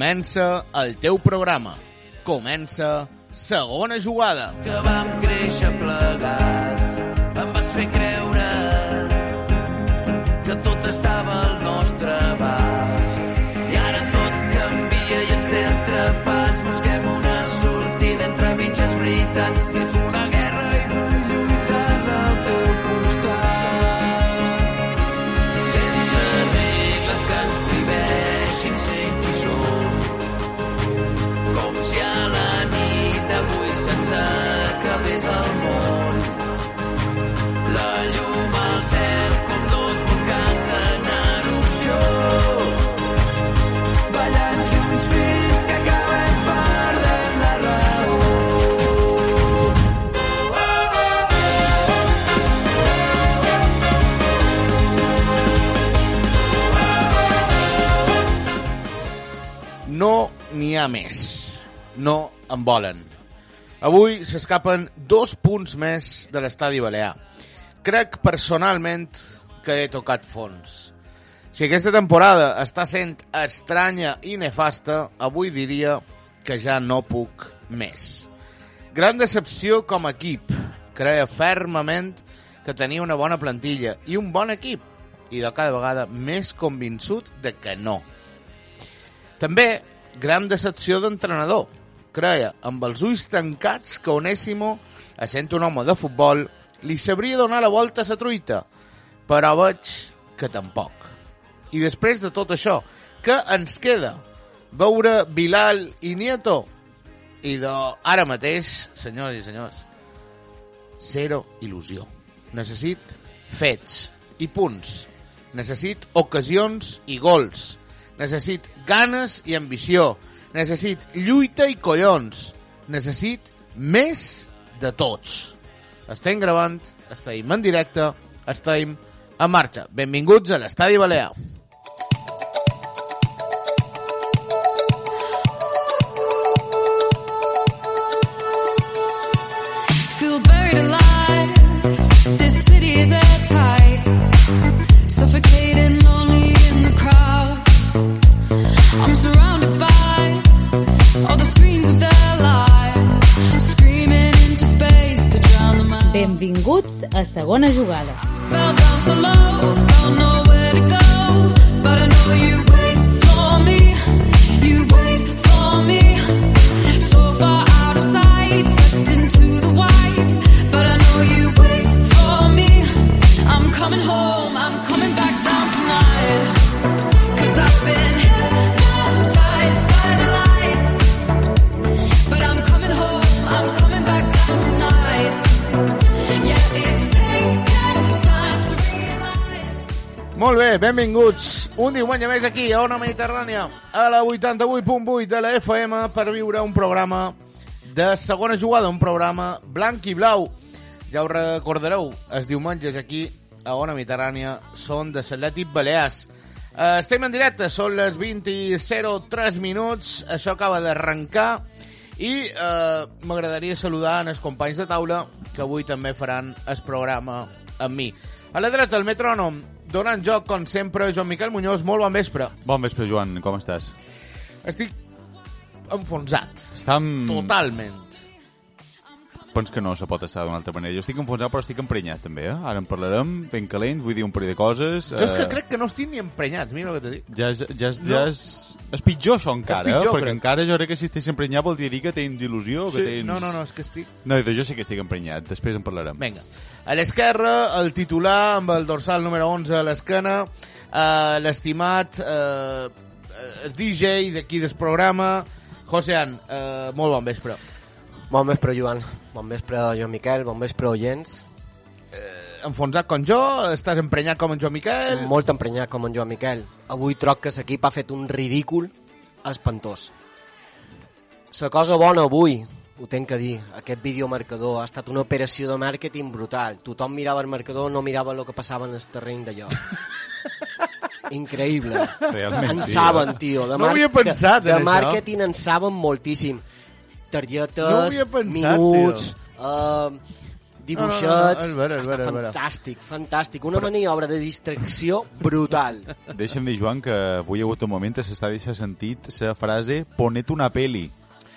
Comença el teu programa. Comença segona jugada. que vam créixer plegats. Ha més. No en volen. Avui s'escapen dos punts més de l'estadi Balear. Crec personalment que he tocat fons. Si aquesta temporada està sent estranya i nefasta, avui diria que ja no puc més. Gran decepció com a equip. Creia fermament que tenia una bona plantilla i un bon equip, i de cada vegada més convençut de que no. També, gran decepció d'entrenador. Creia, amb els ulls tancats, que Onésimo, essent un home de futbol, li sabria donar la volta a la truita, però veig que tampoc. I després de tot això, què ens queda? Veure Bilal i Nieto? I de ara mateix, senyors i senyors, zero il·lusió. Necessit fets i punts. Necessit ocasions i gols. Necessit ganes i ambició. Necessit lluita i collons. Necessit més de tots. Estem gravant, estem en directe, estem en marxa. Benvinguts a l'Estadi Balear. Benvinguts a segona jugada. Fell down to go. But I know you Molt bé, benvinguts un diumenge més aquí a Ona Mediterrània a la 88.8 de la FM per viure un programa de segona jugada, un programa blanc i blau. Ja ho recordareu, els diumenges aquí a Ona Mediterrània són de l'Atlètic Balears. Eh, estem en directe, són les 20.03 minuts, això acaba d'arrencar i eh, m'agradaria saludar els companys de taula que avui també faran el programa amb mi. A la dreta, el metrònom, donant joc, com sempre, Joan Miquel Muñoz, molt bon vespre. Bon vespre, Joan, com estàs? Estic enfonsat, Estam... totalment. Penso que no se pot estar d'una altra manera. Jo estic enfonsat, però estic emprenyat, també, eh? Ara en parlarem, ben calent, vull dir un parell de coses. Jo és que eh, crec que no estic ni emprenyat, mira el que t'he dit. Ja és, ja és, No. ja és, és pitjor, això, encara, pitjor, eh? Perquè crec. encara jo crec que si estàs emprenyat voldria dir que tens il·lusió, que tens... No, no, no, és que estic... No, jo sí que estic emprenyat, després en parlarem. Vinga. A l'esquerra, el titular amb el dorsal número 11 a l'esquena, eh, l'estimat eh, el DJ d'aquí del programa, Josean, eh, molt bon vespre. Bon vespre, Joan. Bon vespre, Joan Miquel. Bon vespre, oients. Enfonsat com jo, estàs emprenyat com en Joan Miquel... Molt emprenyat com en Joan Miquel. Avui troc que l'equip ha fet un ridícul espantós. La cosa bona avui, ho tenc que dir, aquest videomarcador ha estat una operació de màrqueting brutal. Tothom mirava el marcador, no mirava el que passava en el terreny d'allò. Increïble. Realment, en sí, saben, eh? tio. De No ho havia pensat, de, en de màrqueting en saben moltíssim. Targetes, No pensat, minuts, uh, dibuixets... No, no, no, és vera, és Està vera, és vera. fantàstic, fantàstic. Una maniobra de distracció brutal. Deixa'm dir, Joan, que avui hi ha hagut un moment que s'està deixant sentit la frase «ponete una peli»,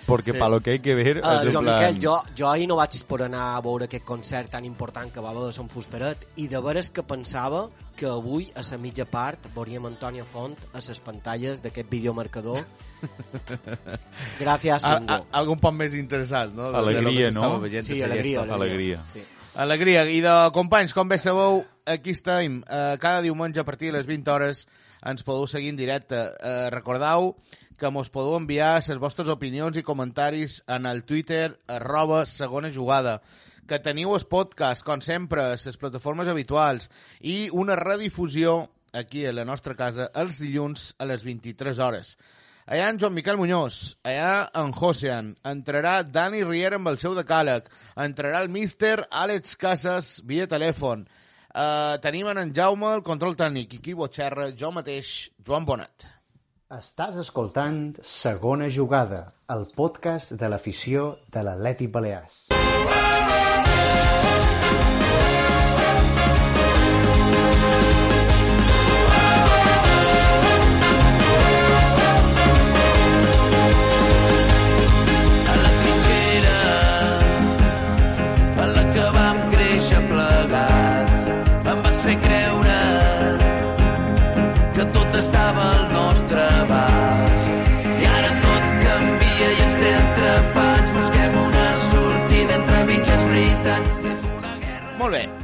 perquè Sí. lo que hay que ver Uh, és en jo, plan... Miquel, jo, jo ahir no vaig poder anar a veure aquest concert tan important que va haver de Sant Fustaret i de veres que pensava que avui, a la mitja part, veuríem Antònia Font a les pantalles d'aquest videomarcador. Gràcies, A, a, algun poc més interessant, no? De lo que Alegria, no? veient Sí, alegria, llesta. Alegria. Sí. Alegria. I de companys, com bé sabeu, aquí estem. Eh, cada diumenge a partir de les 20 hores ens podeu seguir en directe. Eh, recordeu que mos podeu enviar les vostres opinions i comentaris en el Twitter arroba segona jugada que teniu el podcast, com sempre, a les plataformes habituals i una redifusió aquí a la nostra casa els dilluns a les 23 hores. Allà en Joan Miquel Muñoz, allà en Josean, entrarà Dani Riera amb el seu decàleg, entrarà el míster Àlex Casas via telèfon, uh, tenim en Jaume el control tècnic i qui botxerra, jo mateix, Joan Bonat. Estàs escoltant Segona Jugada, el podcast de l'afició de l'Atlètic Balears.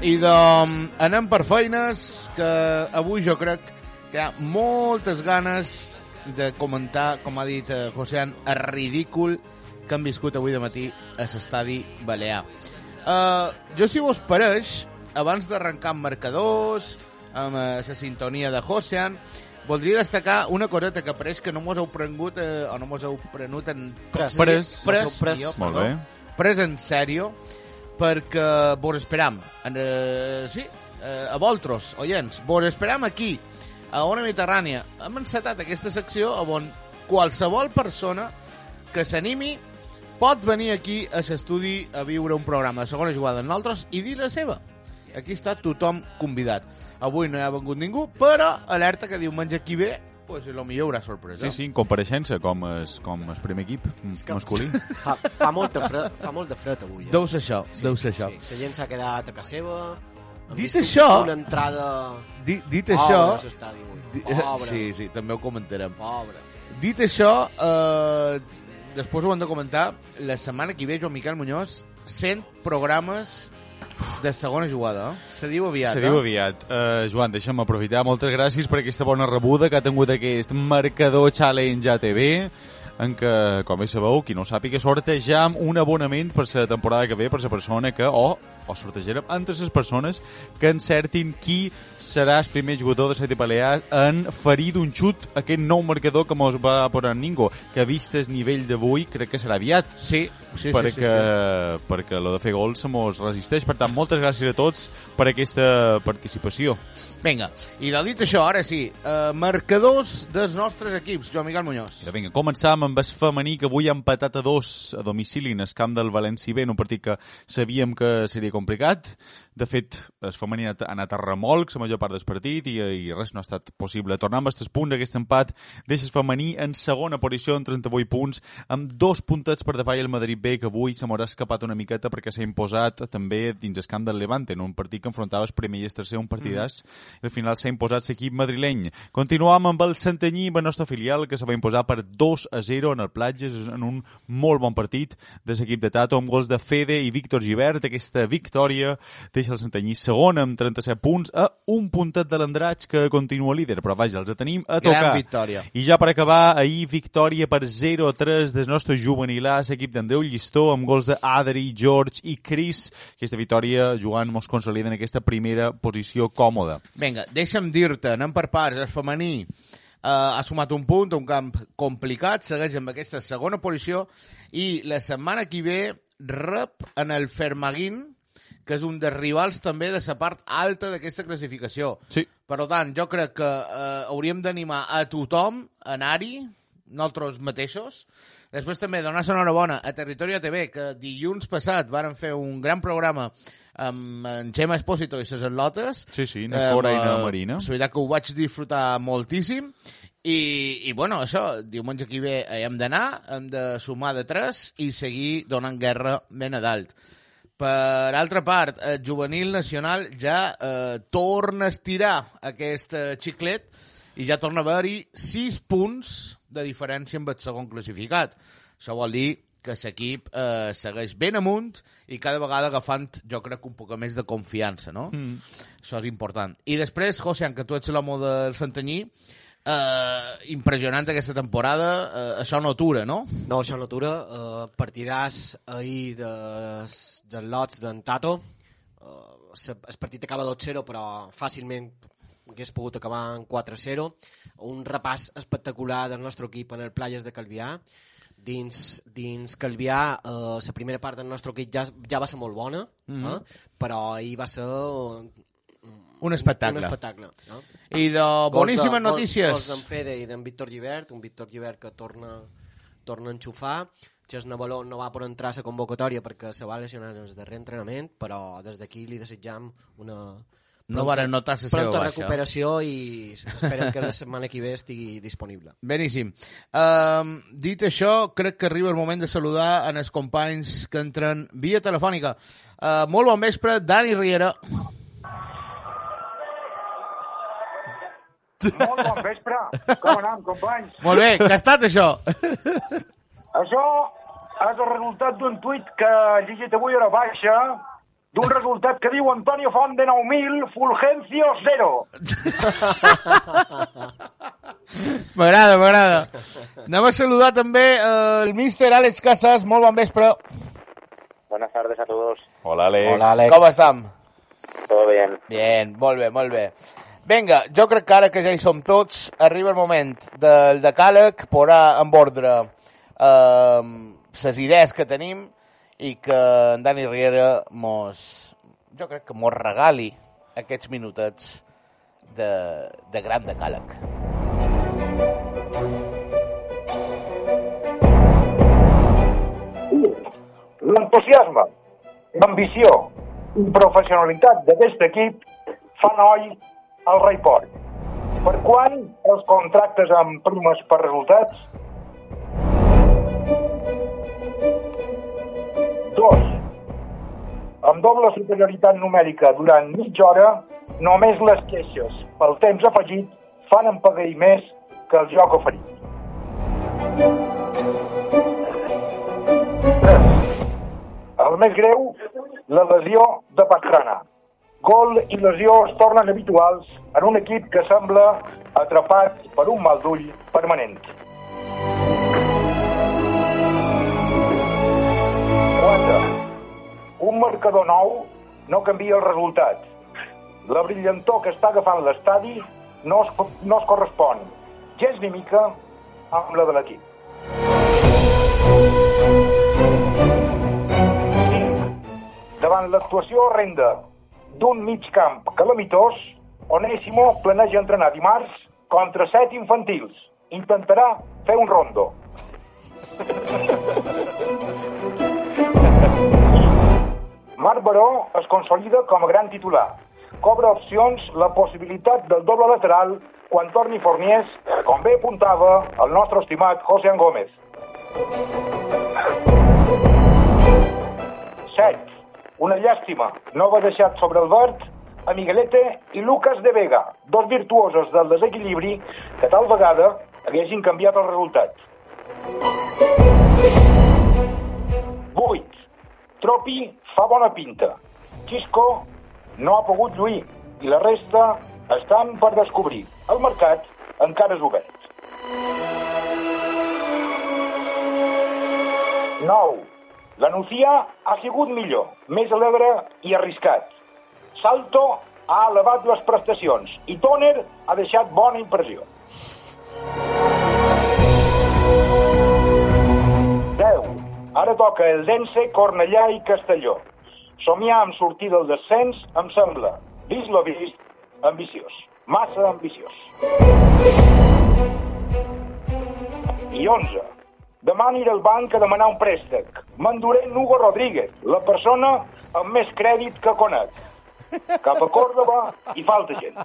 I doncs anem per feines, que avui jo crec que hi ha moltes ganes de comentar, com ha dit eh, Josean, el ridícul que han viscut avui de matí a l'estadi Balear. Uh, jo, si vos pareix, abans d'arrencar amb marcadors, amb eh, la sintonia de Josean, voldria destacar una coseta que pareix que no mos heu prengut eh, o no mos heu prenut en... Pres. Pres. Pres, pres. millor, Molt bé. Pres en sèrio, perquè vos esperam. En, eh, sí, eh, a vosaltres, oients, vos esperam aquí, a Ona Mediterrània. Hem encetat aquesta secció on qualsevol persona que s'animi pot venir aquí a l'estudi a viure un programa de segona jugada amb nosaltres i dir la seva. Aquí està tothom convidat. Avui no hi ha vengut ningú, però alerta que diumenge aquí ve, pues, lo millor hi haurà sorpresa. Sí, sí, en compareixença com es, com el primer equip masculí. Fa, fa, molt de fred, fa molt de fred avui. Eh? Deu ser això, deu ser això. Sí, la gent s'ha quedat a casa seva. hem Dit això- Una entrada... Dit, dit Pobre això... a l'estadi avui. di- Pobre. Sí, sí, també ho comentarem. Pobre. Dit això, eh, després ho hem de comentar, la setmana que ve, Joan Miquel Muñoz, 100 programes de segona jugada. Se diu aviat, Se eh? diu aviat. Uh, Joan, deixa'm aprofitar. Moltes gràcies per aquesta bona rebuda que ha tingut aquest marcador Challenge ATV en què, com bé sabeu, qui no sàpiga, sortegem un abonament per la temporada que ve per la persona que, o, o sortejarem entre les persones que encertin qui serà el primer jugador de Sete Balears en ferir d'un xut aquest nou marcador que mos va posar Ningo, que vist el nivell d'avui crec que serà aviat Sí, sí, sí, perquè, sí, sí. perquè lo de fer gols se mos resisteix. Per tant, moltes gràcies a tots per aquesta participació. Vinga, i del dit això, ara sí, eh, marcadors dels nostres equips, Joan Miquel Muñoz. Ja, vinga, començam amb el femení que avui ha empatat a dos a domicili en el camp del València B, en un partit que sabíem que seria complicat. De fet, el femení ha anat a remolc la major part del partit i, i res no ha estat possible. Tornar amb el punt d'aquest empat deixa el femení en segona posició amb 38 punts, amb dos puntets per davall el Madrid B, que avui se m'haurà escapat una miqueta perquè s'ha imposat també dins el camp del Levante, en un partit que enfrontava el primer i el tercer, un partidàs, i al final s'ha imposat l'equip madrileny. Continuam amb el Santanyí, el nostre filial, que se va imposar per 2 a 0 en el Platges, en un molt bon partit de l'equip de Tato, amb gols de Fede i Víctor Givert. Aquesta victòria deixa el Santanyí segon amb 37 punts a un puntet de l'Andratx, que continua líder, però vaja, els tenim a Gran tocar. victòria. I ja per acabar, ahir victòria per 0-3 del nostre juvenilàs, equip d'Andreu Llistó, amb gols d'Adri, George i Chris. Aquesta victòria, Joan, mos consolida en aquesta primera posició còmoda. Vinga, deixa'm dir-te, anem per parts, el femení eh, ha sumat un punt, un camp complicat, segueix amb aquesta segona posició i la setmana que ve rep en el Fermaguín, que és un dels rivals també de la part alta d'aquesta classificació. Sí. Per tant, jo crec que eh, hauríem d'animar a tothom a anar-hi, nosaltres mateixos. Després també donar l'enhorabona a Territorio TV, que dilluns passat varen fer un gran programa amb en Xema Espósito i ses atlotes. Sí, sí, na Cora i na Eh, Marina. És veritat que ho vaig disfrutar moltíssim. I, i bueno, això, diumenge que ve hi hem d'anar, hem de sumar de tres i seguir donant guerra ben a dalt. Per altra part, el juvenil nacional ja eh, torna a estirar aquest eh, xiclet i ja torna a haver-hi 6 punts de diferència amb el segon classificat. Això vol dir que l'equip eh, segueix ben amunt i cada vegada agafant, jo crec, un poc més de confiança, no? Mm. Això és important. I després, José, que tu ets l'home del Santanyí, eh, impressionant aquesta temporada, eh, això no atura, no? No, això no atura. Uh, partidàs ahir de, dels lots d'en Tato. Uh, el partit acaba 2-0, però fàcilment hagués pogut acabar en 4-0. Un repàs espectacular del nostre equip en el Playas de Calvià. Dins, dins Calvià, uh, la primera part del nostre equip ja, ja va ser molt bona, mm -hmm. eh? però ahir va ser un, espectacle. un espectacle no? I de boníssimes Gols notícies. Gols d'en Fede i d'en Víctor Givert, un Víctor Givert que torna, torna a enxufar. Xesna Baló no va per entrar a la convocatòria perquè se va lesionar en el darrer entrenament, però des d'aquí li desitjam una No varen notar la seva baixa. recuperació i esperem que la setmana que ve estigui disponible. Beníssim. Um, dit això, crec que arriba el moment de saludar en els companys que entren via telefònica. Uh, molt bon vespre, Dani Riera. Molt bon vespre. Com anem, companys? Molt bé, què ha estat això? Això és el resultat d'un tuit que he llegit avui a la baixa d'un resultat que diu Antonio Font de 9.000, Fulgencio 0. M'agrada, m'agrada. Anem a saludar també eh, el míster Àlex Casas. Molt bon vespre. Buenas tardes a todos. Hola, Àlex. Hola, Àlex. Com estem? Todo bien. Bien, molt bé, molt bé. Vinga, jo crec que ara que ja hi som tots, arriba el moment del decàleg, posar en ordre eh, les idees que tenim i que en Dani Riera mos, jo crec que mos regali aquests minutets de, de gran decàleg. L'entusiasme, l'ambició i professionalitat d'aquest equip fan oi al rei Port. Per quan els contractes amb primes per resultats? Dos. Amb doble superioritat numèrica durant mitja hora, només les queixes pel temps afegit fan empagar més que el joc oferit. 3. El més greu, la lesió de Pastrana. Gol i lesió es tornen habituals en un equip que sembla atrapat per un mal d'ull permanent. 4. Un marcador nou no canvia el resultat. La brillantor que està agafant l'estadi no, es, no es correspon gens ni mica amb la de l'equip. 5. Davant l'actuació horrenda d'un mig camp calamitós, Onésimo planeja entrenar dimarts contra set infantils. Intentarà fer un rondo. Marc Baró es consolida com a gran titular. Cobra opcions la possibilitat del doble lateral quan torni Forniers, com bé apuntava el nostre estimat José Gómez. 7. Una llàstima. No va deixat sobre el verd a Miguelete i Lucas de Vega, dos virtuosos del desequilibri que tal vegada haguessin canviat el resultat. 8. Tropi fa bona pinta. Xisco no ha pogut lluir i la resta estan per descobrir. El mercat encara és obert. 9. La Nucía ha sigut millor, més alegre i arriscat. Salto ha elevat les prestacions i Toner ha deixat bona impressió. 10. Ara toca el Dense, Cornellà i Castelló. Somiar amb sortir del descens em sembla, vist lo vist, ambiciós. Massa ambiciós. I 11. Demà aniré al banc a demanar un préstec. M'enduré en Hugo Rodríguez, la persona amb més crèdit que conec. Cap a Còrdoba hi falta gent.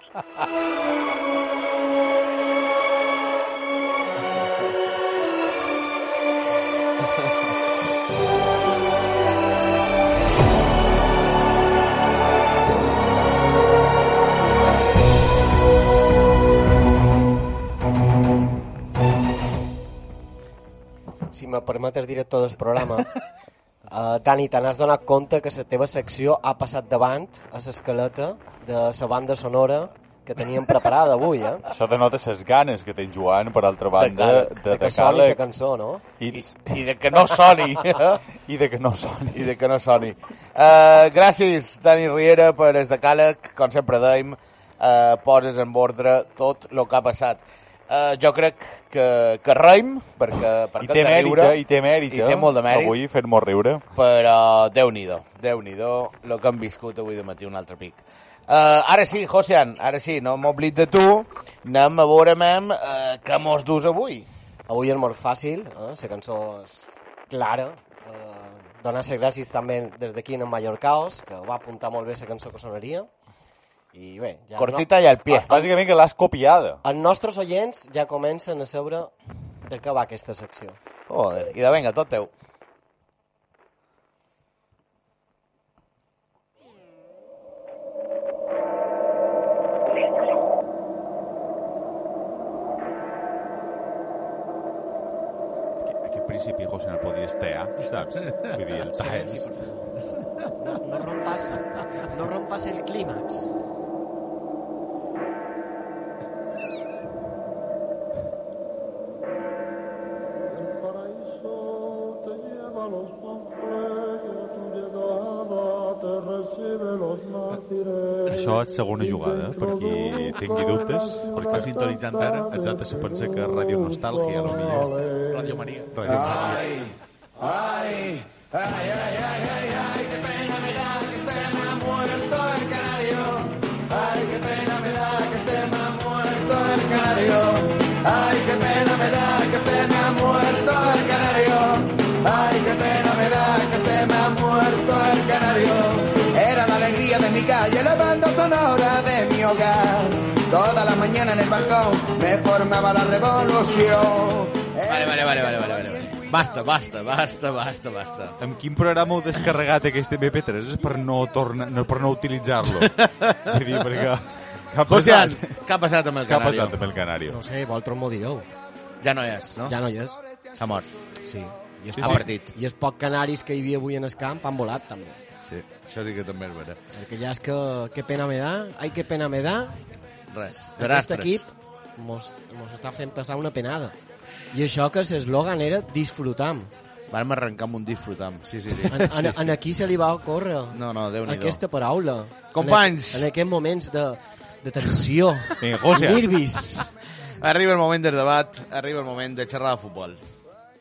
Si me permetes, director del programa, uh, Dani, te n'has donat compte que la teva secció ha passat davant a l'escaleta de la banda sonora que teníem preparada avui, eh? Això denota les ganes que té en Joan, per altra banda, de, De que de soni la cançó, no? I, I de que no soni. I de que no soni. I de que no soni. Uh, gràcies, Dani Riera, per el de càleg. Com sempre dèiem, uh, poses en ordre tot el que ha passat. Uh, jo crec que, que reim, perquè, I perquè té hem de mèrit, riure, eh? I té mèrit, i té molt de mèrit. Avui fer-nos riure. però Déu-n'hi-do, déu nhi déu el que hem viscut avui de matí, un altre pic. Uh, ara sí, Josian, ara sí, no m'oblid de tu, anem a veure, mem, uh, què mos dus avui. Avui és molt fàcil, eh? la cançó és clara. Eh, donar les gràcies també des d'aquí en Mallorcaos, que va apuntar molt bé la cançó que sonaria. I bé, ja Cortita i al pie. Bàsicament que l'has copiada. Els nostres oients ja comencen a saber de què va aquesta secció. Joder, i de venga, tot teu. Principi, José, no el podries tear, saps? Vull dir, el talls. No, no rompas, no rompas el clímax. la segona jugada, eh, per qui tingui dubtes. O està sintonitzant ara, exacte, se pensa que Ràdio Nostàlgia, a lo millor. Ràdio Mania. Ràdio Mania. Ai, ai, ai, ai, ai, ai, ai, que pena me da que se me ha muerto el canario. Ay, que pena me da que se me ha muerto el canario. Ay, que pena me da que se me ha muerto el canario. Ay, que pena me da que se me ha muerto el canario. Era la alegría de mi calle, la mi hogar. Toda la mañana en el balcón me formaba la revolución. Vale, vale, vale, vale, vale, vale. Basta, basta, basta, basta, basta. Amb quin programa heu descarregat aquest MP3? És per no, tornar, no, per no utilitzar-lo. Vull dir, perquè... Què ha passat? què ha passat amb el Què ha Canario? passat amb el Canario? No sé, vosaltres m'ho direu. Ja no hi és, no? Ja no hi és. S'ha mort. Sí. I els Ha poc- partit. I els poc canaris que hi havia avui en el camp han volat, també. Sí, això sí que també és vera. Perquè ja és que... Qué pena me da, ai, qué pena me da. Res, Aquest desastres. equip mos, mos està fent passar una penada. I això que l'eslògan era disfrutam. Vam arrencar amb un disfrutam. Sí, sí, sí. En, en, sí, sí. en aquí se li va ocórrer No, no, Déu-n'hi-do. aquesta paraula. Companys. En, en aquests moments de, de tensió, Vinga, José. nervis. Arriba el moment del debat, arriba el moment de xerrar de futbol.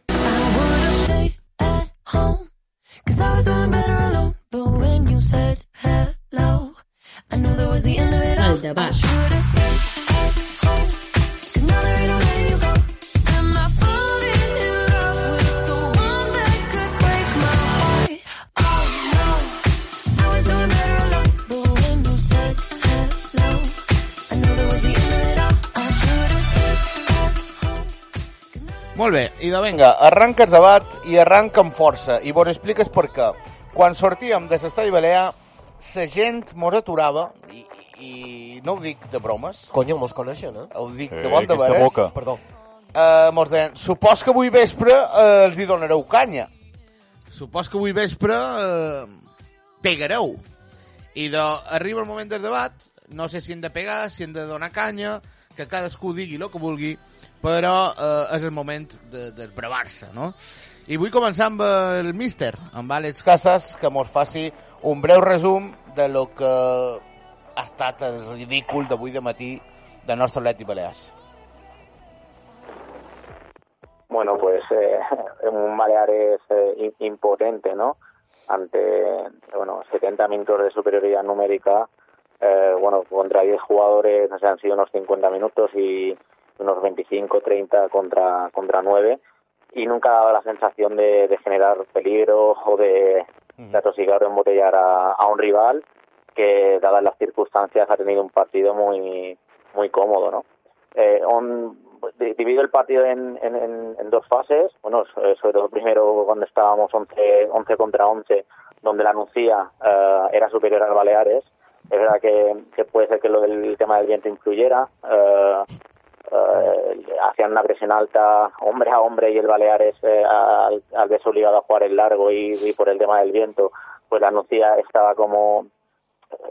I have stayed at home. Cause. I was doing better alone. But when you said hello, I knew that was the end of it all. I should have stayed at home. Cause now there Molt bé, i de vinga, arranca el debat i arranca amb força. I vos expliques per què. Quan sortíem de l'estadi Balear, la gent mos aturava, i, i no ho dic de bromes, Conyo, mos coneixen, eh? ho dic de bon de veres, boca. Perdó. eh, mos deien, supos que avui vespre eh, els hi donareu canya. Supos que avui vespre eh, pegareu. I de, arriba el moment del debat, no sé si hem de pegar, si hem de donar canya, que cadascú digui el que vulgui, però eh, és el moment de, de brevar-se, no? I vull començar amb el míster, amb Àlex Casas, que mos faci un breu resum de lo que ha estat el ridícul d'avui de matí del nostre. Bueno, pues eh, un Baleares eh, im- impotente, ¿no? Ante, bueno, 70 minutos de superioridad numérica, eh, bueno, contra 10 jugadores, no sé, han sido unos 50 minutos y, unos 25 30 contra, contra 9 y nunca daba la sensación de, de generar peligro o de, de atosigar o embotellar a, a un rival que, dadas las circunstancias, ha tenido un partido muy muy cómodo, ¿no? Eh, di- divido el partido en, en, en- dos fases. Bueno, so- sobre todo primero cuando estábamos 11, 11 contra 11, donde la Nucía eh, era superior al Baleares. Es verdad que, que puede ser que lo del tema del viento influyera. eh, eh, hacían una presión alta hombre a hombre y el Baleares eh, al, al verse obligado a jugar el largo y, y por el tema del viento, pues la Nucía estaba como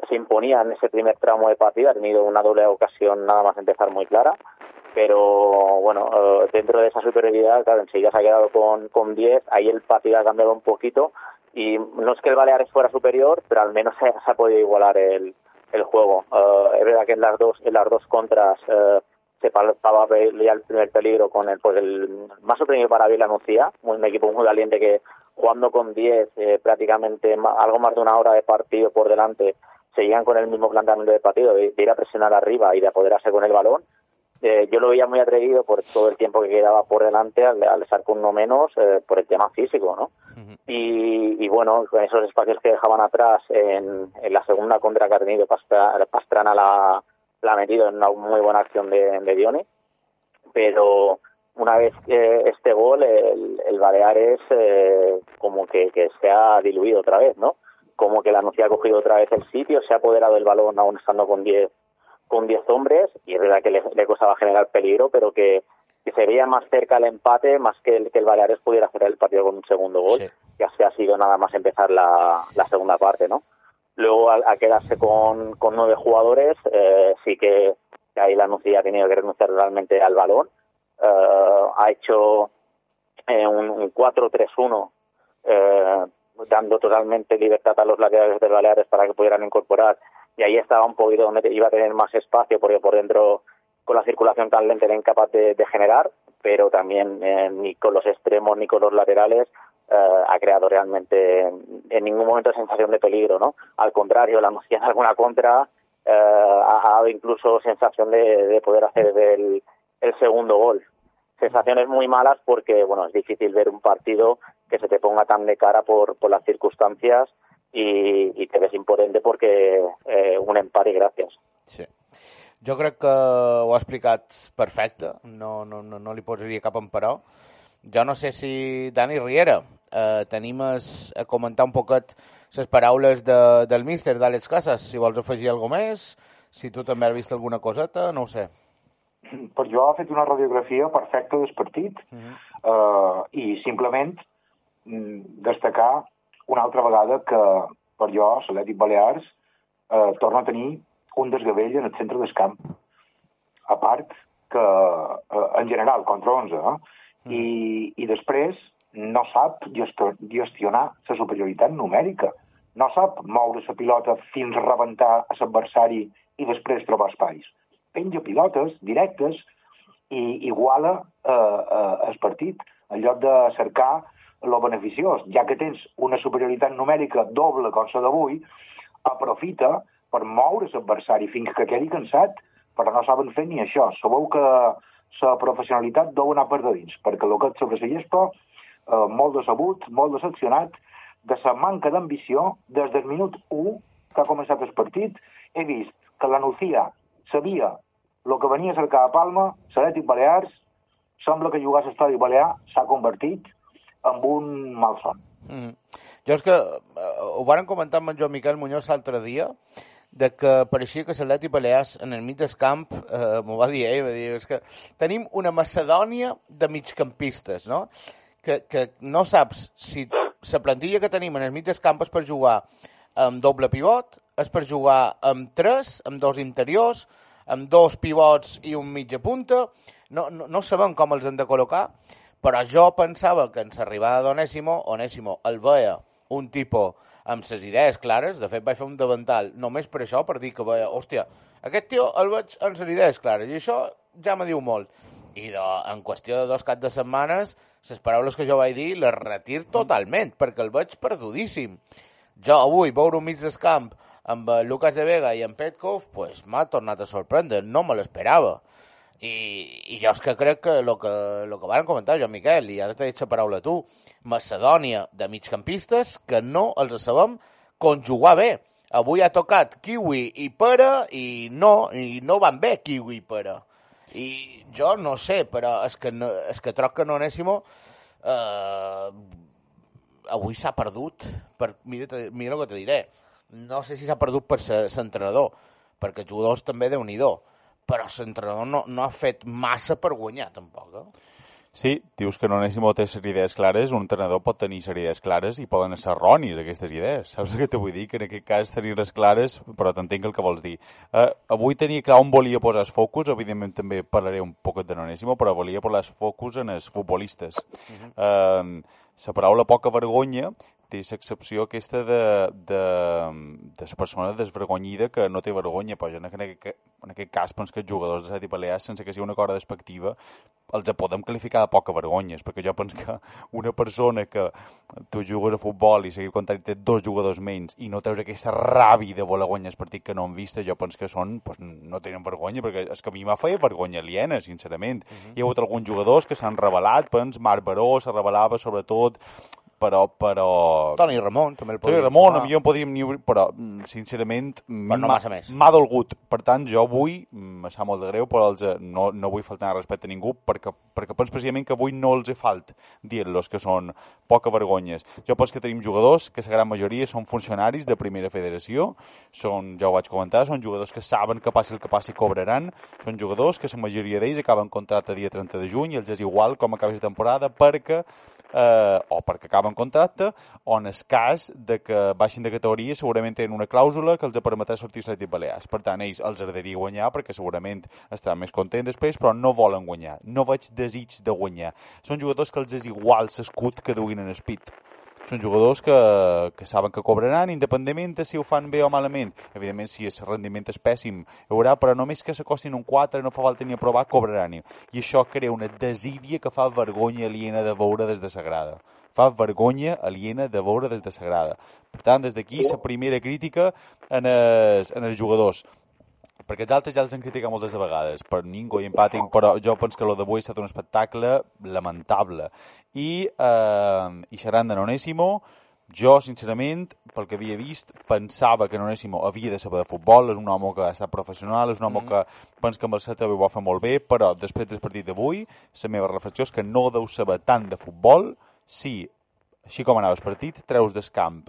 se imponía en ese primer tramo de partida, ha tenido una doble ocasión nada más empezar muy clara, pero bueno, eh, dentro de esa superioridad, claro, enseguida se ha quedado con, con 10, ahí el partido ha cambiado un poquito y no es que el Baleares fuera superior, pero al menos se, se ha podido igualar el, el juego. Eh, es verdad que en las dos, en las dos contras eh, se palpaba ya el primer peligro con el, pues el más sorprendido para Vila Nucía, un equipo muy valiente que jugando con 10 eh, prácticamente algo más de una hora de partido por delante seguían con el mismo planteamiento de partido de, de ir a presionar arriba y de apoderarse con el balón eh, yo lo veía muy atrevido por todo el tiempo que quedaba por delante al, al estar con uno menos eh, por el tema físico, ¿no? y, y bueno, con esos espacios que dejaban atrás en, en la segunda contra que ha tenido Pastra- Pastrana la, la ha metido en una muy buena acción de, de Dione, pero una vez que este gol el, el Baleares eh, como que, que se ha diluido otra vez, ¿no? Como que la Nucía ha cogido otra vez el sitio, se ha apoderado del balón aún estando con 10 con 10 hombres y es verdad que le, le costaba generar peligro, pero que, que se veía más cerca el empate más que el, que el Baleares pudiera hacer el partido con un segundo gol, que así ha sido nada más empezar la, la segunda parte, ¿no? Luego, al, a quedarse con, con nueve jugadores, eh, sí que, ahí la Nucía ha tenido que renunciar realmente al balón. Eh, ha hecho eh, un, un 4-3-1, eh, dando totalmente libertad a los laterales del Baleares para que pudieran incorporar. Y ahí estaba un poquito donde iba a tener más espacio, porque por dentro, con la circulación tan lenta, era incapaz de, de generar, pero también eh, ni con los extremos ni con los laterales eh, ha creado realmente en ningún momento sensación de peligro, ¿no? Al contrario, la noción de alguna contra ha, ha dado incluso sensación de, de poder hacer el, el segundo gol. Sensaciones muy malas porque, bueno, es difícil ver un partido que se te ponga tan de cara por, por las circunstancias y, y te ves impotente porque eh, un empate y gracias. Sí. Jo crec que ho ha explicat perfecte, no, no, no, no li posaria cap emperò. Jo no sé si, Dani Riera, eh, tenim es, a comentar un poquet les paraules de, del míster d'Àlex Casas, si vols afegir alguna més, si tu també has vist alguna coseta, no ho sé. per jo ha fet una radiografia perfecta del partit eh, i simplement mm, destacar una altra vegada que per jo l'Atlètic Balears eh, torna a tenir un desgavell en el centre del camp a part que eh, en general contra 11 eh? I, i després no sap gestionar la superioritat numèrica no sap moure la pilota fins a rebentar a l'adversari i després trobar espais penja pilotes directes i iguala eh, eh, el partit en lloc de cercar lo beneficiós. Ja que tens una superioritat numèrica doble com la d'avui, aprofita per moure l'adversari fins que quedi cansat, però no saben fer ni això. Sabeu que la professionalitat deu anar per de dins, perquè el que és sobre la gespa, eh, molt decebut, molt decepcionat, de la manca d'ambició, des del minut 1 que ha començat el partit, he vist que la Nucía sabia el que venia a cercar a Palma, l'Atlètic Balears, sembla que jugar a l'Estadi Balear s'ha convertit en un malson. Mm. Jo és que eh, ho varen comentar amb en Joan Miquel Muñoz l'altre dia, de que pareixia que l'Atleti Balears en el mig del camp, eh, m'ho va dir ell, va dir, és que tenim una Macedònia de migcampistes, no? Que, que no saps si la plantilla que tenim en el mig del camp és per jugar amb doble pivot, és per jugar amb tres, amb dos interiors, amb dos pivots i un mitja punta, no, no, no sabem com els han de col·locar, però jo pensava que en l'arribada d'Onésimo, Onésimo el veia un tipus amb ses idees clares, de fet vaig fer un davantal només per això, per dir que veia, hòstia, aquest tio el veig amb ses idees clares, i això ja me diu molt. I de, en qüestió de dos caps de setmanes, les paraules que jo vaig dir les retir totalment, perquè el veig perdudíssim. Jo avui veure un mig del camp amb eh, Lucas de Vega i en Petkov, pues, m'ha tornat a sorprendre, no me l'esperava. I, i jo és que crec que el que, lo que van comentar jo, Miquel, i ara t'he dit la paraula tu, Macedònia de migcampistes que no els sabem conjugar bé. Avui ha tocat kiwi i pera i no, i no van bé kiwi i pera. I jo no sé, però és que, no, és que troc que no anéssim... Eh, avui s'ha perdut, per, mira, mira el que te diré, no sé si s'ha perdut per l'entrenador, perquè els jugadors també déu nhi però l'entrenador no, no ha fet massa per guanyar, tampoc. Eh? Sí, dius que no anéssim a tenir idees clares, un entrenador pot tenir idees clares i poden ser erronis aquestes idees. Saps què te vull dir? Que en aquest cas tenir-les clares, però t'entenc el que vols dir. Uh, avui tenia clar on volia posar els focus, evidentment també parlaré un poc de Nonésimo, però volia posar els focus en els futbolistes. Uh -huh. uh, la paraula poca vergonya té l'excepció aquesta de, de, de la persona desvergonyida que no té vergonya, però en aquest, en aquest cas penso que els jugadors de Seti Balears, sense que sigui una cosa despectiva, els podem qualificar de poca vergonyes, perquè jo penso que una persona que tu jugues a futbol i seguir comptant té dos jugadors menys i no treus aquesta ràbia de voler guanyar el partit que no han vist, jo penso que són, pues, no tenen vergonya, perquè és que a mi m'ha feia vergonya aliena, sincerament. Uh -huh. Hi ha hagut alguns jugadors que s'han revelat, pens, Marc Baró se revelava sobretot però, però... Toni Ramon també el Toni podria Ramon, sumar. mi em podríem ni obrir, però, mm, sincerament, Però no m'ha- massa més. m'ha dolgut. Per tant, jo avui, mm, me sap molt de greu, però els, eh, no, no vull faltar respecte a ningú, perquè, perquè penso precisament que avui no els he falt dir-los que són poca vergonyes. Jo penso que tenim jugadors que la gran majoria són funcionaris de primera federació, són, ja ho vaig comentar, són jugadors que saben que passi el que passi cobraran, són jugadors que la majoria d'ells acaben contracte dia 30 de juny i els és igual com acabi la temporada perquè eh, o perquè acaben contracte, o en el cas de que baixin de categoria segurament tenen una clàusula que els permetrà sortir l'Atlètic Balears. Per tant, ells els agradaria guanyar perquè segurament estaran més contents després, però no volen guanyar. No veig desig de guanyar. Són jugadors que els és igual l'escut que duguin en el pit. Són jugadors que, que saben que cobraran, independentment de si ho fan bé o malament. Evidentment, si el rendiment és pèssim, hi haurà, però només que s'acostin un 4, no fa falta ni aprovar, cobraran. I això crea una desídia que fa vergonya aliena de veure des de Sagrada. Fa vergonya aliena de veure des de Sagrada. Per tant, des d'aquí, la primera crítica en els, en els jugadors perquè els altres ja els han criticat moltes de vegades per ningú i empàtic, però jo penso que el d'avui ha estat un espectacle lamentable. I, eh, i xerrant de Nonésimo. Jo, sincerament, pel que havia vist, pensava que Nonésimo havia de saber de futbol, és un home que ha estat professional, és un home mm. que penso que amb el Celta ho va fer molt bé, però després del partit d'avui, la meva reflexió és que no deu saber tant de futbol si, així com anava el partit, treus del camp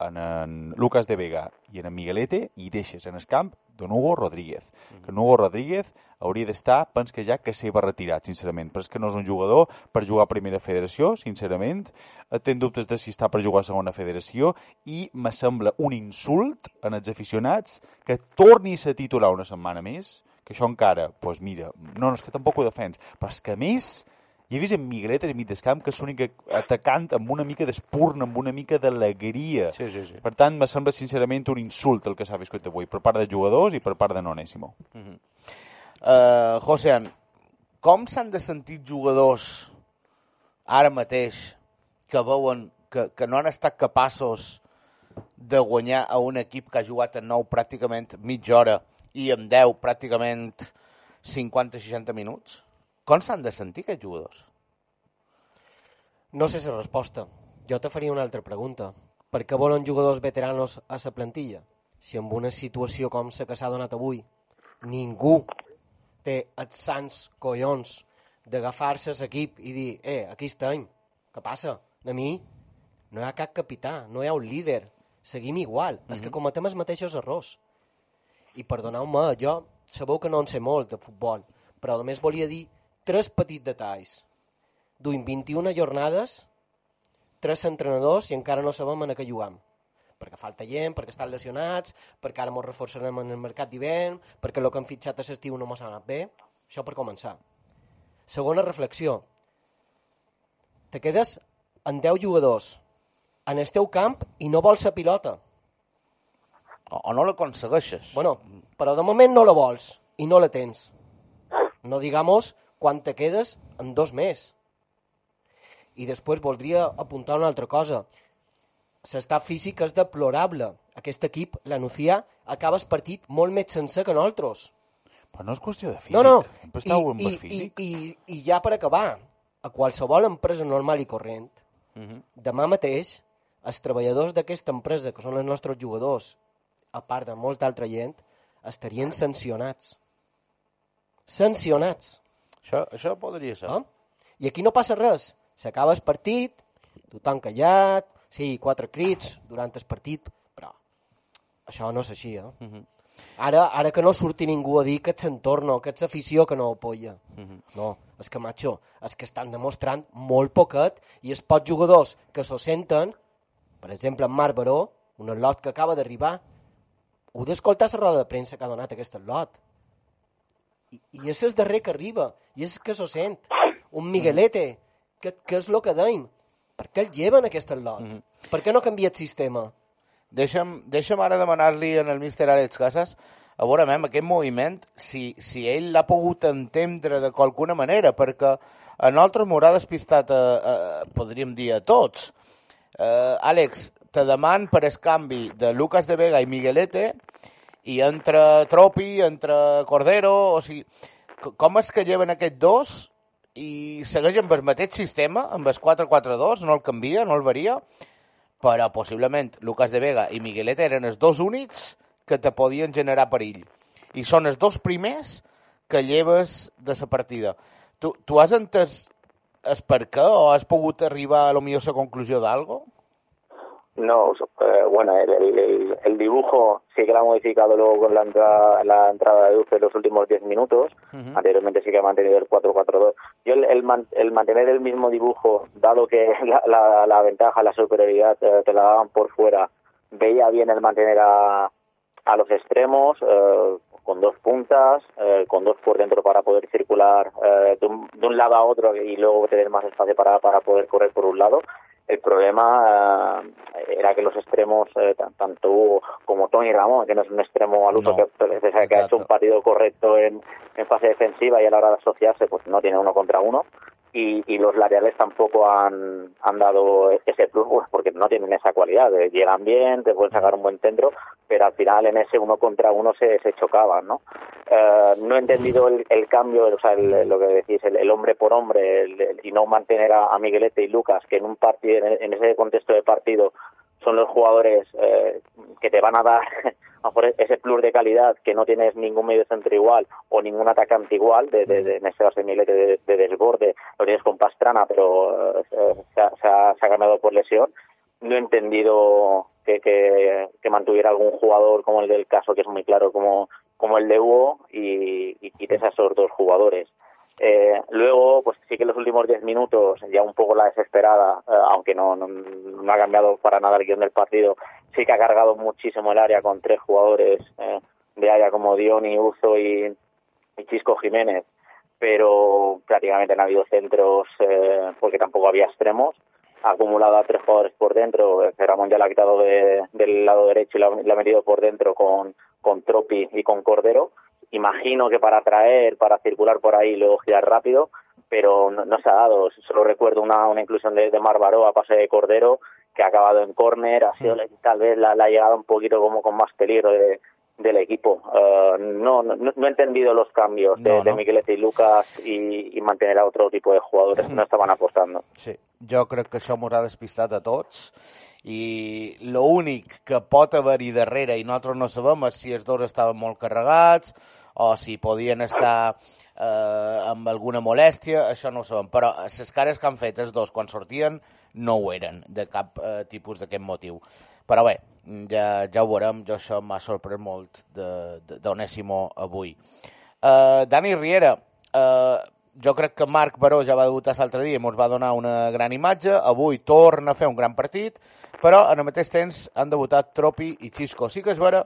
en, en Lucas de Vega i en, Miguelete i deixes en el camp Don Hugo Rodríguez. Que en Hugo Rodríguez hauria d'estar, pens que ja que se va retirat, sincerament. Però és que no és un jugador per jugar a primera federació, sincerament. Eh, Tenc dubtes de si està per jugar a segona federació i me sembla un insult en els aficionats que torni a titular una setmana més, que això encara, doncs pues mira, no, no, és que tampoc ho defens, però és que a més i he vist en Miguelet a mig del camp que és l'únic atacant amb una mica d'espurna, amb una mica d'alegria. Sí, sí, sí. Per tant, me sembla sincerament un insult el que s'ha viscut avui per part de jugadors i per part de Nonésimo. Uh, Josean, com s'han de sentir jugadors ara mateix que veuen que, que no han estat capaços de guanyar a un equip que ha jugat en 9 pràcticament mitja hora i en 10 pràcticament 50-60 minuts? Com s'han de sentir aquests jugadors? No sé la resposta. Jo te faria una altra pregunta. Per què volen jugadors veteranos a la plantilla? Si en una situació com la que s'ha donat avui, ningú té els sants collons d'agafar-se l'equip i dir, eh, aquí estem, què passa? A mi no hi ha cap capità, no hi ha un líder, seguim igual, mm -hmm. és que cometem els mateixos errors. I perdoneu-me, jo sabeu que no en sé molt de futbol, però només volia dir tres petits detalls. Duim 21 jornades, tres entrenadors i encara no sabem en què juguem. Perquè falta gent, perquè estan lesionats, perquè ara ens reforçarem en el mercat d'hivern, perquè el que han fitxat a l'estiu no mos ha anat bé. Això per començar. Segona reflexió. Te quedes en 10 jugadors en el teu camp i no vols la pilota. O, o no l'aconsegueixes? Bueno, però de moment no la vols i no la tens. No digamos quan te quedes en dos més. I després voldria apuntar una altra cosa. L'estat físic és deplorable. Aquest equip, la Nucía, acaba el partit molt més sencer que nosaltres. Però no és qüestió de físic. No, no. Sempre I, el físic. I, i, I ja per acabar, a qualsevol empresa normal i corrent, Mhm. demà mateix, els treballadors d'aquesta empresa, que són els nostres jugadors, a part de molta altra gent, estarien sancionats. Sancionats. Això, això podria ser. No? I aquí no passa res. S'acaba el partit, tothom callat, sí, quatre crits durant el partit, però això no és així, eh? Uh -huh. Ara, ara que no surti ningú a dir que ets entorno, que ets afició que no ho apoya. Uh -huh. No, és que, macho, és que estan demostrant molt poquet i els pocs jugadors que s'ho senten, per exemple, en Marc Baró, un lot que acaba d'arribar, heu d'escoltar la roda de premsa que ha donat aquest lot. I, i és el darrer que arriba, i és que s'ho sent. Un Miguelete, que, que és el que deim. Per què el lleven aquest lot? Mm -hmm. Per què no canvia el sistema? Deixa'm, deixa'm ara demanar-li en el míster Àlex Casas a veure, mem, aquest moviment, si, si ell l'ha pogut entendre de qualcuna manera, perquè a nosaltres m'haurà despistat, a, a, podríem dir, a tots. Uh, Àlex, te deman per el canvi de Lucas de Vega i Miguelete i entre Tropi, entre Cordero, o sigui, com és que lleven aquests dos i segueix amb el mateix sistema, amb el 4-4-2, no el canvia, no el varia, però possiblement Lucas de Vega i Miguelete eren els dos únics que te podien generar perill. I són els dos primers que lleves de la partida. Tu, tu has entès el per què o has pogut arribar a lo millor la conclusió d'algo? No, eh, bueno, el, el- el- el dibujo sí que lo ha modificado luego con la entrada, la entrada de Dulce en los últimos 10 minutos. Anteriormente sí que ha mantenido el 4-4-2. Yo el, el, man- el mantener el mismo dibujo, dado que la, la, la ventaja, la superioridad eh, te la daban por fuera, veía bien el mantener a, a los extremos, eh, con dos puntas, eh, con dos por dentro para poder circular eh, de, un, de un lado a otro y luego tener más espacio para, para poder correr por un lado. El problema eh, era que los extremos, eh, tan- tanto Hugo como Tony Ramón, que no es un extremo al uso No, que, que ha hecho un partido correcto en, en fase defensiva y a la hora de asociarse, pues no tiene uno contra uno. Y, y los laterales tampoco han, han dado ese plus pues, porque no tienen esa cualidad. de llegan bien, te pueden sacar un buen centro, pero al final en ese uno contra uno se, se chocaban, ¿no? Eh, no he entendido el, el cambio, o sea, el- lo que decís, el, el hombre por hombre, y no mantener a, a Miguelete y Lucas, que en un partido, en ese contexto de partido, son los jugadores eh, que te van a dar a mejor ese plus de calidad que no tienes ningún medio centro igual o ningún atacante igual, de, de, de, en este caso de Miguelete de, de desborde, lo tienes con Pastrana, pero eh, se, ha, se ha- se ha cambiado por lesión. No he entendido que, que, que mantuviera algún jugador como el del caso, que es muy claro, como, como el de Hugo, y, y quites a esos dos jugadores. Eh, luego, pues sí que en los últimos 10 minutos, ya un poco la desesperada, eh, aunque no, no, no ha cambiado para nada el guion del partido, sí que ha cargado muchísimo el área con tres jugadores eh, de área como Dioni, Uzo y, Chisco Jiménez, pero prácticamente no ha habido centros eh, porque tampoco había extremos. Ha acumulado a tres jugadores por dentro, Ramón ya la ha quitado de- del lado derecho y la ha metido por dentro con, con Tropi y con Cordero. Imagino que para traer, para circular por ahí y luego girar rápido, pero no, no se ha dado. Solo recuerdo una, una inclusión de, de Marbaró a pase de Cordero que ha acabado en córner, ha sido tal vez la, la llegada un poquito como con más peligro de- del equipo. Eh, no, no, no he entendido los cambios de, No, de no. Miguelete y Lucas y, y mantener a otro tipo de jugadores. No estaban apostando. Sí, jo crec que això m'haurà despistat a tots i l'únic que pot haver-hi darrere i nosaltres no sabem és si els dos estaven molt carregats o si podien estar eh, amb alguna molèstia, això no ho sabem, però les cares que han fet els dos quan sortien no ho eren de cap eh, tipus d'aquest motiu. Però bé, ja, ja ho veurem, jo això m'ha sorprès molt d'Onésimo avui. Uh, Dani Riera, uh, jo crec que Marc Baró ja va debutar l'altre dia i ens va donar una gran imatge. Avui torna a fer un gran partit, però en el mateix temps han debutat Tropi i Xisco. Sí que és vera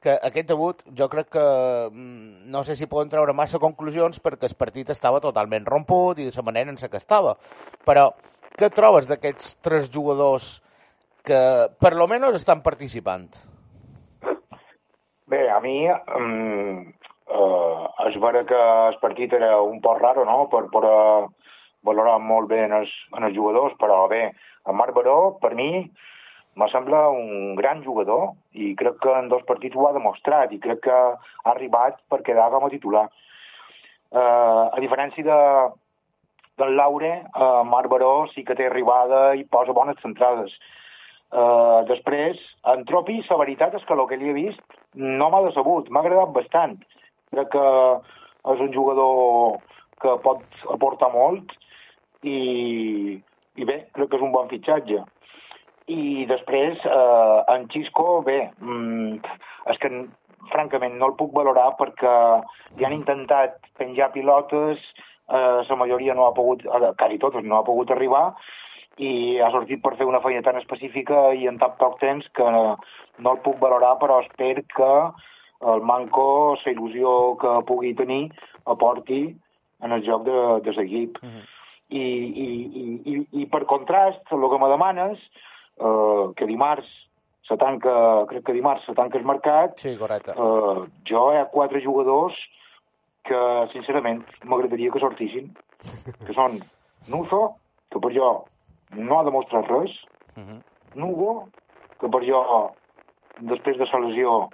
que aquest debut jo crec que mm, no sé si poden treure massa conclusions perquè el partit estava totalment romput i de la manera en què estava. Però què trobes d'aquests tres jugadors que per lo menos estan participant? Bé, a mi um, uh, és vera que el partit era un poc raro, no?, per poder valorar molt bé en els, en els jugadors, però bé, en Marc Baró, per mi, me sembla un gran jugador i crec que en dos partits ho ha demostrat i crec que ha arribat per quedar com a titular. Uh, a diferència de, del Laure, uh, Marc Baró sí que té arribada i posa bones centrades. Uh, després, en Tropi, la veritat és que el que li he vist no m'ha decebut, m'ha agradat bastant. Crec que és un jugador que pot aportar molt i, i bé, crec que és un bon fitxatge. I després, eh, en Xisco, bé, mm, és que francament no el puc valorar perquè li han intentat penjar pilotes, eh, la majoria no ha pogut, eh, quasi totes no ha pogut arribar, i ha sortit per fer una feina tan específica i en tan poc temps que no el puc valorar, però espero que el Manco, la il·lusió que pugui tenir, aporti en el joc de, de l'equip. I, i, i, i, I per contrast, el que me demanes, eh, que dimarts se tanca, crec que dimarts se tanca el mercat, Sí, correcte. eh, jo hi ha quatre jugadors que, sincerament, m'agradaria que sortissin, que són Nuzo, que per jo no ha demostrat res, Mhm. Nugo, que per jo, després de la lesió,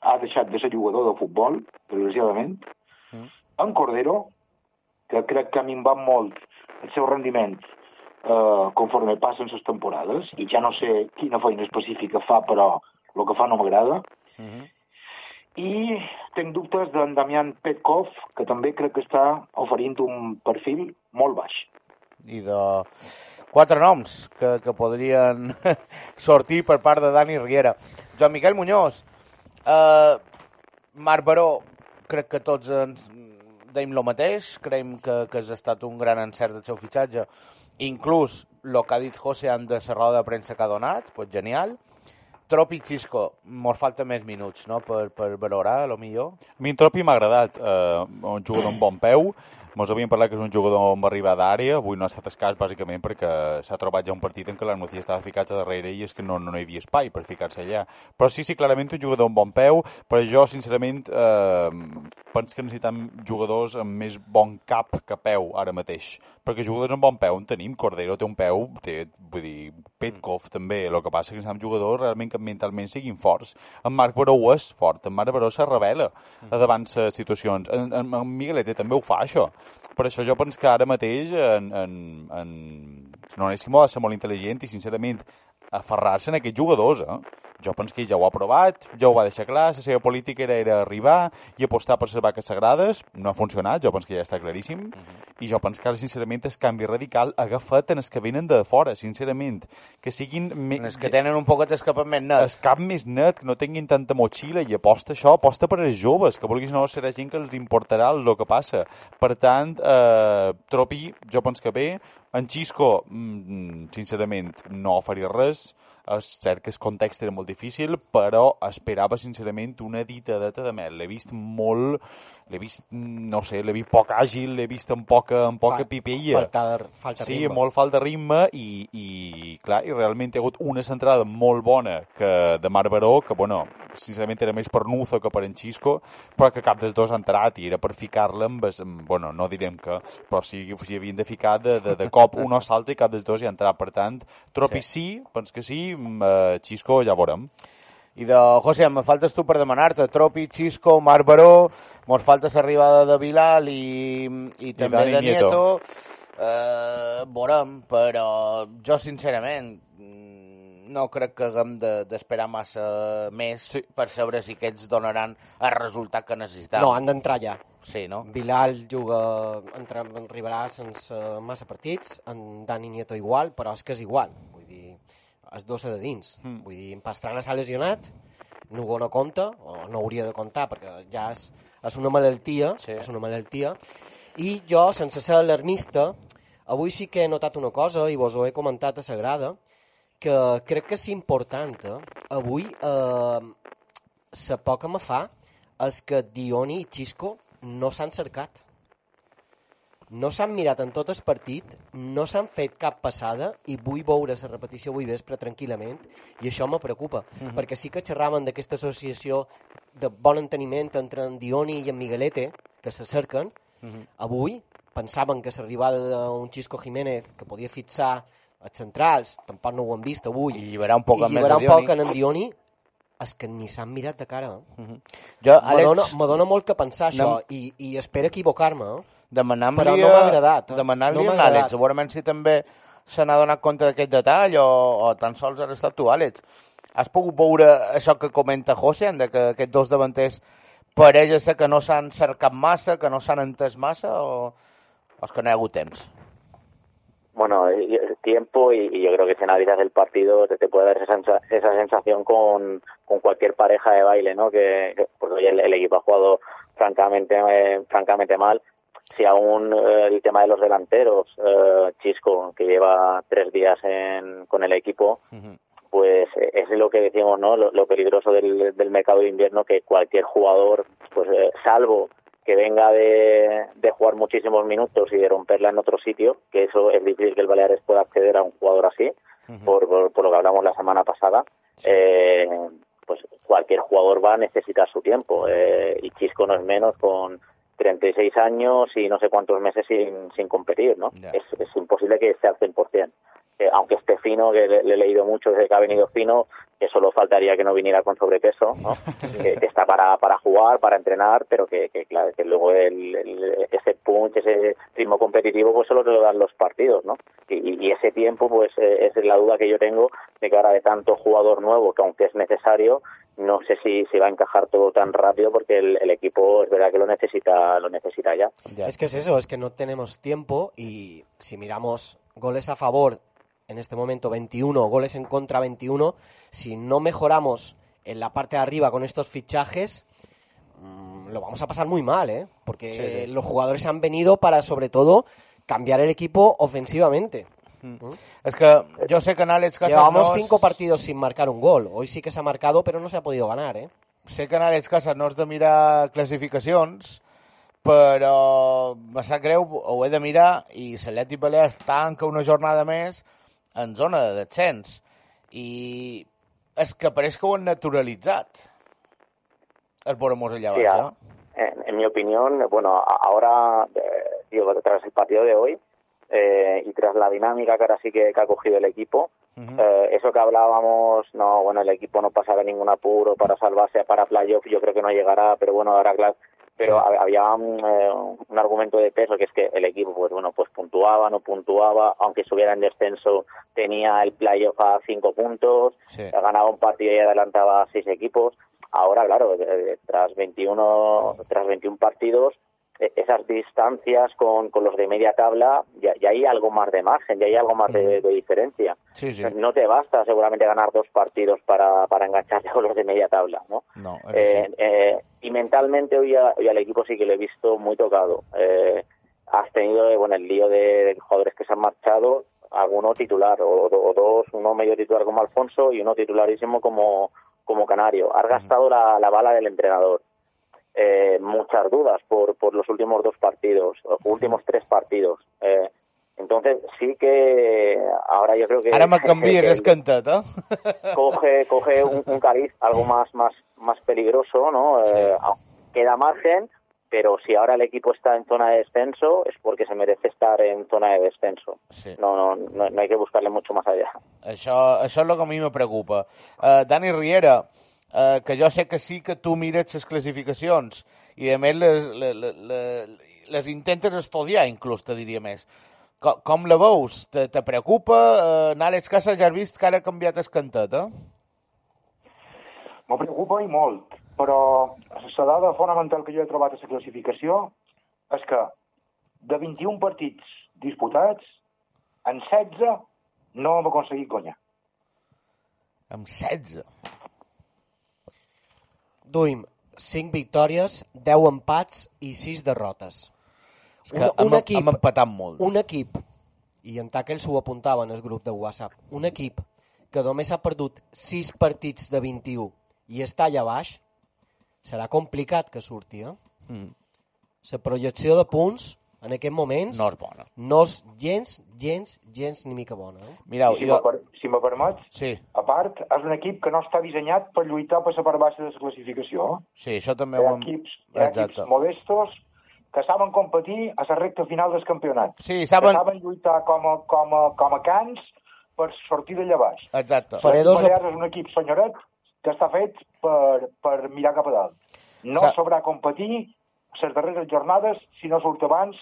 ha deixat de ser jugador de futbol, desgraciadament, Mm. en Cordero, que crec que ha minvat molt el seu rendiment eh, conforme passen les temporades, i ja no sé quina feina específica fa, però el que fa no m'agrada. Mhm. I tinc dubtes d'en Damián Petkov, que també crec que està oferint un perfil molt baix. I de quatre noms que, que podrien sortir per part de Dani Riera. Joan Miquel Muñoz, eh, Marc Baró, crec que tots ens deim el mateix, creiem que, que ha estat un gran encert del seu fitxatge, inclús el que ha dit José en de la roda de premsa que ha donat, pues genial. Tropi Xisco, mos falta més minuts, no?, per, per valorar, a lo millor. A mi Tropi m'ha agradat, eh, un jugador amb bon peu, Mos havíem parlat que és un jugador amb arribar d'àrea, avui no ha estat escàs bàsicament perquè s'ha trobat ja un partit en què la Nucía estava ficat a darrere i és que no, no hi havia espai per ficar-se allà. Però sí, sí, clarament un jugador amb bon peu, però jo, sincerament, eh, penso que necessitem jugadors amb més bon cap que peu ara mateix. Perquè jugadors amb bon peu en tenim, Cordero té un peu, té, vull dir, Petkov també, el que passa és que necessitem jugadors realment que mentalment siguin forts. En Marc Baró és fort, en Marc Baró se revela a davant les situacions. En, en, en Miguelete també ho fa, això. Per això jo penso que ara mateix en, en, en Nonesimo ha de ser molt intel·ligent i, sincerament, aferrar-se en aquests jugadors, eh? Jo penso que ja ho ha provat, ja ho va deixar clar, la seva política era, era arribar i apostar per les vaques sagrades, no ha funcionat, jo penso que ja està claríssim, i jo penso que ara, sincerament, el canvi radical ha agafat en els que venen de fora, sincerament, que siguin... Me... És que tenen un poquet escapament net. El cap més net, que no tinguin tanta motxilla i aposta això, aposta per als joves, que vulguis no serà gent que els importarà el que passa. Per tant, eh, Tropi, jo penso que bé, en Xisco, mm, sincerament, no faria res, és cert que el context era molt difícil, però esperava, sincerament, una ditadeta de mel. L'he vist molt... L'he vist, no sé, l'he vist poc àgil, l'he vist amb poca, amb poca Fa- pipella. falta de- falta sí, ritme. molt falta de ritme i, i, clar, i realment hi ha hagut una centrada molt bona que de Marc Baró, que, bueno, sincerament era més per Nuzo que per en Xisco, però que cap dels dos ha entrat i era per ficar-la amb, bueno, no direm que, però sí que s'hi havien de ficar de, de, de cop un o salta i cap dels dos hi ha entrat. Per tant, Tropi sí, sí penso que sí, mm, eh, Xisco ja veurem. I de, José, me faltes tu per demanar-te. Tropi, Xisco, Marc Baró, mos falta l'arribada de Bilal i, i també Dani de Nieto. Nieto. Eh, veurem, però jo, sincerament, no crec que haguem de- d'esperar massa més Sí. per saber si aquests donaran el resultat que necessitem. No, han d'entrar ja. Sí, no? Bilal juga, entra, arribarà sense massa partits, en Dani Nieto igual, però és que és igual. Vull dir, és dos de dins. Mm. Vull dir, Pastrana s'ha lesionat, Nugo no compta, o no hauria de comptar, perquè ja és, és una malaltia, Sí. és una malaltia, i jo, sense ser alarmista, avui sí que he notat una cosa, i vos ho he comentat a Sagrada, que crec que és important. Eh? Avui, eh, la por que me fa és que Dioni i Xisco no s'han cercat. No s'han mirat en tot el partit, no s'han fet cap passada i vull veure la repetició avui vespre tranquil·lament i això me preocupa, perquè sí que xerraven d'aquesta associació de bon enteniment entre en Dioni i en Miguelete, que se cerquen, avui pensaven que l'arribada d'un Xisco Jiménez que podia fixar els centrals, tampoc no ho hem vist avui, I lliberar un poc i lliberar un poc en en Dioni, és que ni s'han mirat de cara. Eh? Jo, Me dona, Àlex, me dona molt que pensar això, Anem- i, i espero equivocar-me. Eh? Demanar-li però no a- m'ha agradat, eh? demanar-li No a l'Àlex, segurament si també se n'ha donat compte d'aquest detall o, o tan sols has estat tu, Àlex. Has pogut veure això que comenta José, de que aquests dos davanters pareix ser que no s'han cercat massa, que no s'han entès massa o, o és que no hi ha hagut temps? Bueno, y- y- tiempo y, y yo creo que si analizas el partido te, te puede dar esa, sensa- esa sensación con, con cualquier pareja de baile, ¿no? Que, que, pues hoy el, el equipo ha jugado francamente eh, francamente mal. Si aún eh, el tema de los delanteros, eh, Chisco, que lleva tres días en, con el equipo, pues es lo que decimos, ¿no? Lo, lo peligroso del, del mercado de invierno, que cualquier jugador, pues eh, salvo que venga de, de jugar muchísimos minutos y de romperla en otro sitio, que eso es difícil que el Baleares pueda acceder a un jugador así, por, por, por lo que hablamos la semana pasada, eh, pues cualquier jugador va a necesitar su tiempo. eh, y Chisco no es menos con 36 años y no sé cuántos meses sin, sin competir, ¿no? Es, es imposible que esté al 100%. Eh, aunque esté fino, que le, le he leído mucho desde que ha venido fino, que solo faltaría que no viniera con sobrepeso, ¿no? que, que está para, para jugar, para entrenar, pero que, que claro, que luego el, el- ese punch, ese ritmo competitivo, pues solo te lo dan los partidos, ¿no? Y, y ese tiempo, pues eh, es la duda que yo tengo de que ahora de tanto jugador nuevo, que aunque es necesario, no sé si, si va a encajar todo tan rápido porque el, el equipo es verdad que lo necesita, lo necesita ya. Ya. Es que es eso, es que no tenemos tiempo y si miramos goles a favor, en este momento 21, goles en contra 21, si no mejoramos en la parte de arriba con estos fichajes, mm, lo vamos a pasar muy mal, ¿eh? Porque Sí, sí. los jugadores han venido para, sobre todo, cambiar el equipo ofensivamente. És que jo sé que en Àlex Casas Llevamos no és- cinco partidos sin marcar un gol. Hoy sí que se ha marcado, pero no se ha podido ganar, ¿eh? sé que en Àlex Casas no és de mirar classificacions, però me sap greu, ho he de mirar, i l'Atleti Balears tanca una jornada més en zona de descens. I és que pareix que ho han naturalitzat. El Boromós allà Sí, no? en, en mi opinión, bueno, ahora, eh, digo, tras el partido de hoy eh, y tras la dinámica que ahora sí que, que ha cogido el equipo, eh, eso que hablábamos, no, bueno, el equipo no pasa de ningún apuro para salvarse para playoff, yo creo que no llegará, pero bueno, ahora claro, pero había un, eh, un argumento de peso que es que el equipo, pues bueno, pues puntuaba, no puntuaba, aunque estuviera en descenso, tenía el playoff a cinco puntos, Sí. ganaba un partido y adelantaba a seis equipos. Ahora, claro, eh, tras 21, tras 21 partidos, esas distancias con, con los de media tabla, ya, ya hay algo más de margen, ya hay algo más de, de diferencia. Sí, sí. No te basta seguramente ganar dos partidos para, para engancharte con los de media tabla, ¿no? No, Eh, sí. eh, y mentalmente hoy, a- hoy al equipo sí que lo he visto muy tocado. Eh, has tenido eh, bueno el lío de, de jugadores que se han marchado, alguno titular o, o dos, uno medio titular como Alfonso y uno titularísimo como, como Canario. Has gastado la, la bala del entrenador. Eh, muchas dudas por, por los últimos dos partidos, o últimos tres partidos. Eh, entonces sí que ahora yo creo que el cantet, eh? coge coge un, un cariz algo más más más peligroso no Eh, queda margen pero si ahora el equipo está en zona de descenso es porque se merece estar en zona de descenso Sí. no, no no no hay que buscarle mucho más allá Això, això és el que a mi me preocupa. Uh, Dani Riera, uh, que jo sé que sí que tu mires les classificacions i a més les, les, les, les intentes estudiar, inclús, te diria més. Com, com la veus? Te, te preocupa? Uh, en Àlex Casas ja has vist que ara ha canviat el cantet, eh? Me preocupa i molt, però la dada fonamental que jo he trobat a la classificació és que de 21 partits disputats, en 16 no hem aconseguit guanyar. Amb 16. Duim 5 victòries, 10 empats i 6 derrotes. És que hem, hem empatat molt. un equip, i en Tackle s'ho apuntava en el grup de WhatsApp, un equip que només ha perdut 6 partits de 21 i està allà baix, serà complicat que surti, eh? Mm. La projecció de punts en aquest moments No és bona. no és gens, gens, gens ni mica bona. Eh? Mireu, I si, jo... me, per, si me permets, Sí, a part, és un equip que no està dissenyat per lluitar per la part baixa de la classificació. sí, això també Hi ho ha hem... equips, hi ha equips Exacte. modestos que saben competir a la recta final del campionat. Sí, Que saben... saben lluitar com a, com a, com a cans per sortir d'allà baix. Exacte. Faré dos- Balears és un equip senyoret que està fet per, per mirar cap a dalt. No Sa- sabrà competir les darreres jornades si no surt abans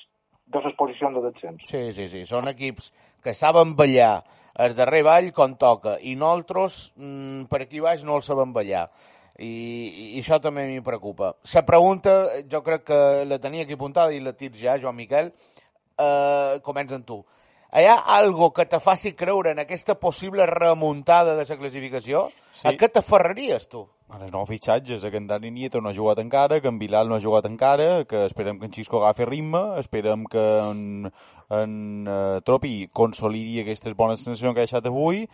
de les posicions de descens. Sí, sí, sí. Són equips que saben ballar el darrer ball quan toca i nosaltres mm, per aquí baix no el sabem ballar. I, i això també m'hi preocupa. La pregunta, jo crec que la tenia aquí apuntada i la tires ja, Joan Miquel. Uh, comença amb tu. Hi ha algo que te faci creure en aquesta possible remuntada de la classificació? Sí. A què t'aferraries, tu? Ara, nous fitxatges, que en Dani Nieto no ha jugat encara, que en Bilal no ha jugat encara, que esperem que en Xisco agafi ritme, esperem que en, en uh, Tropi consolidi aquestes bones sensacions que ha deixat avui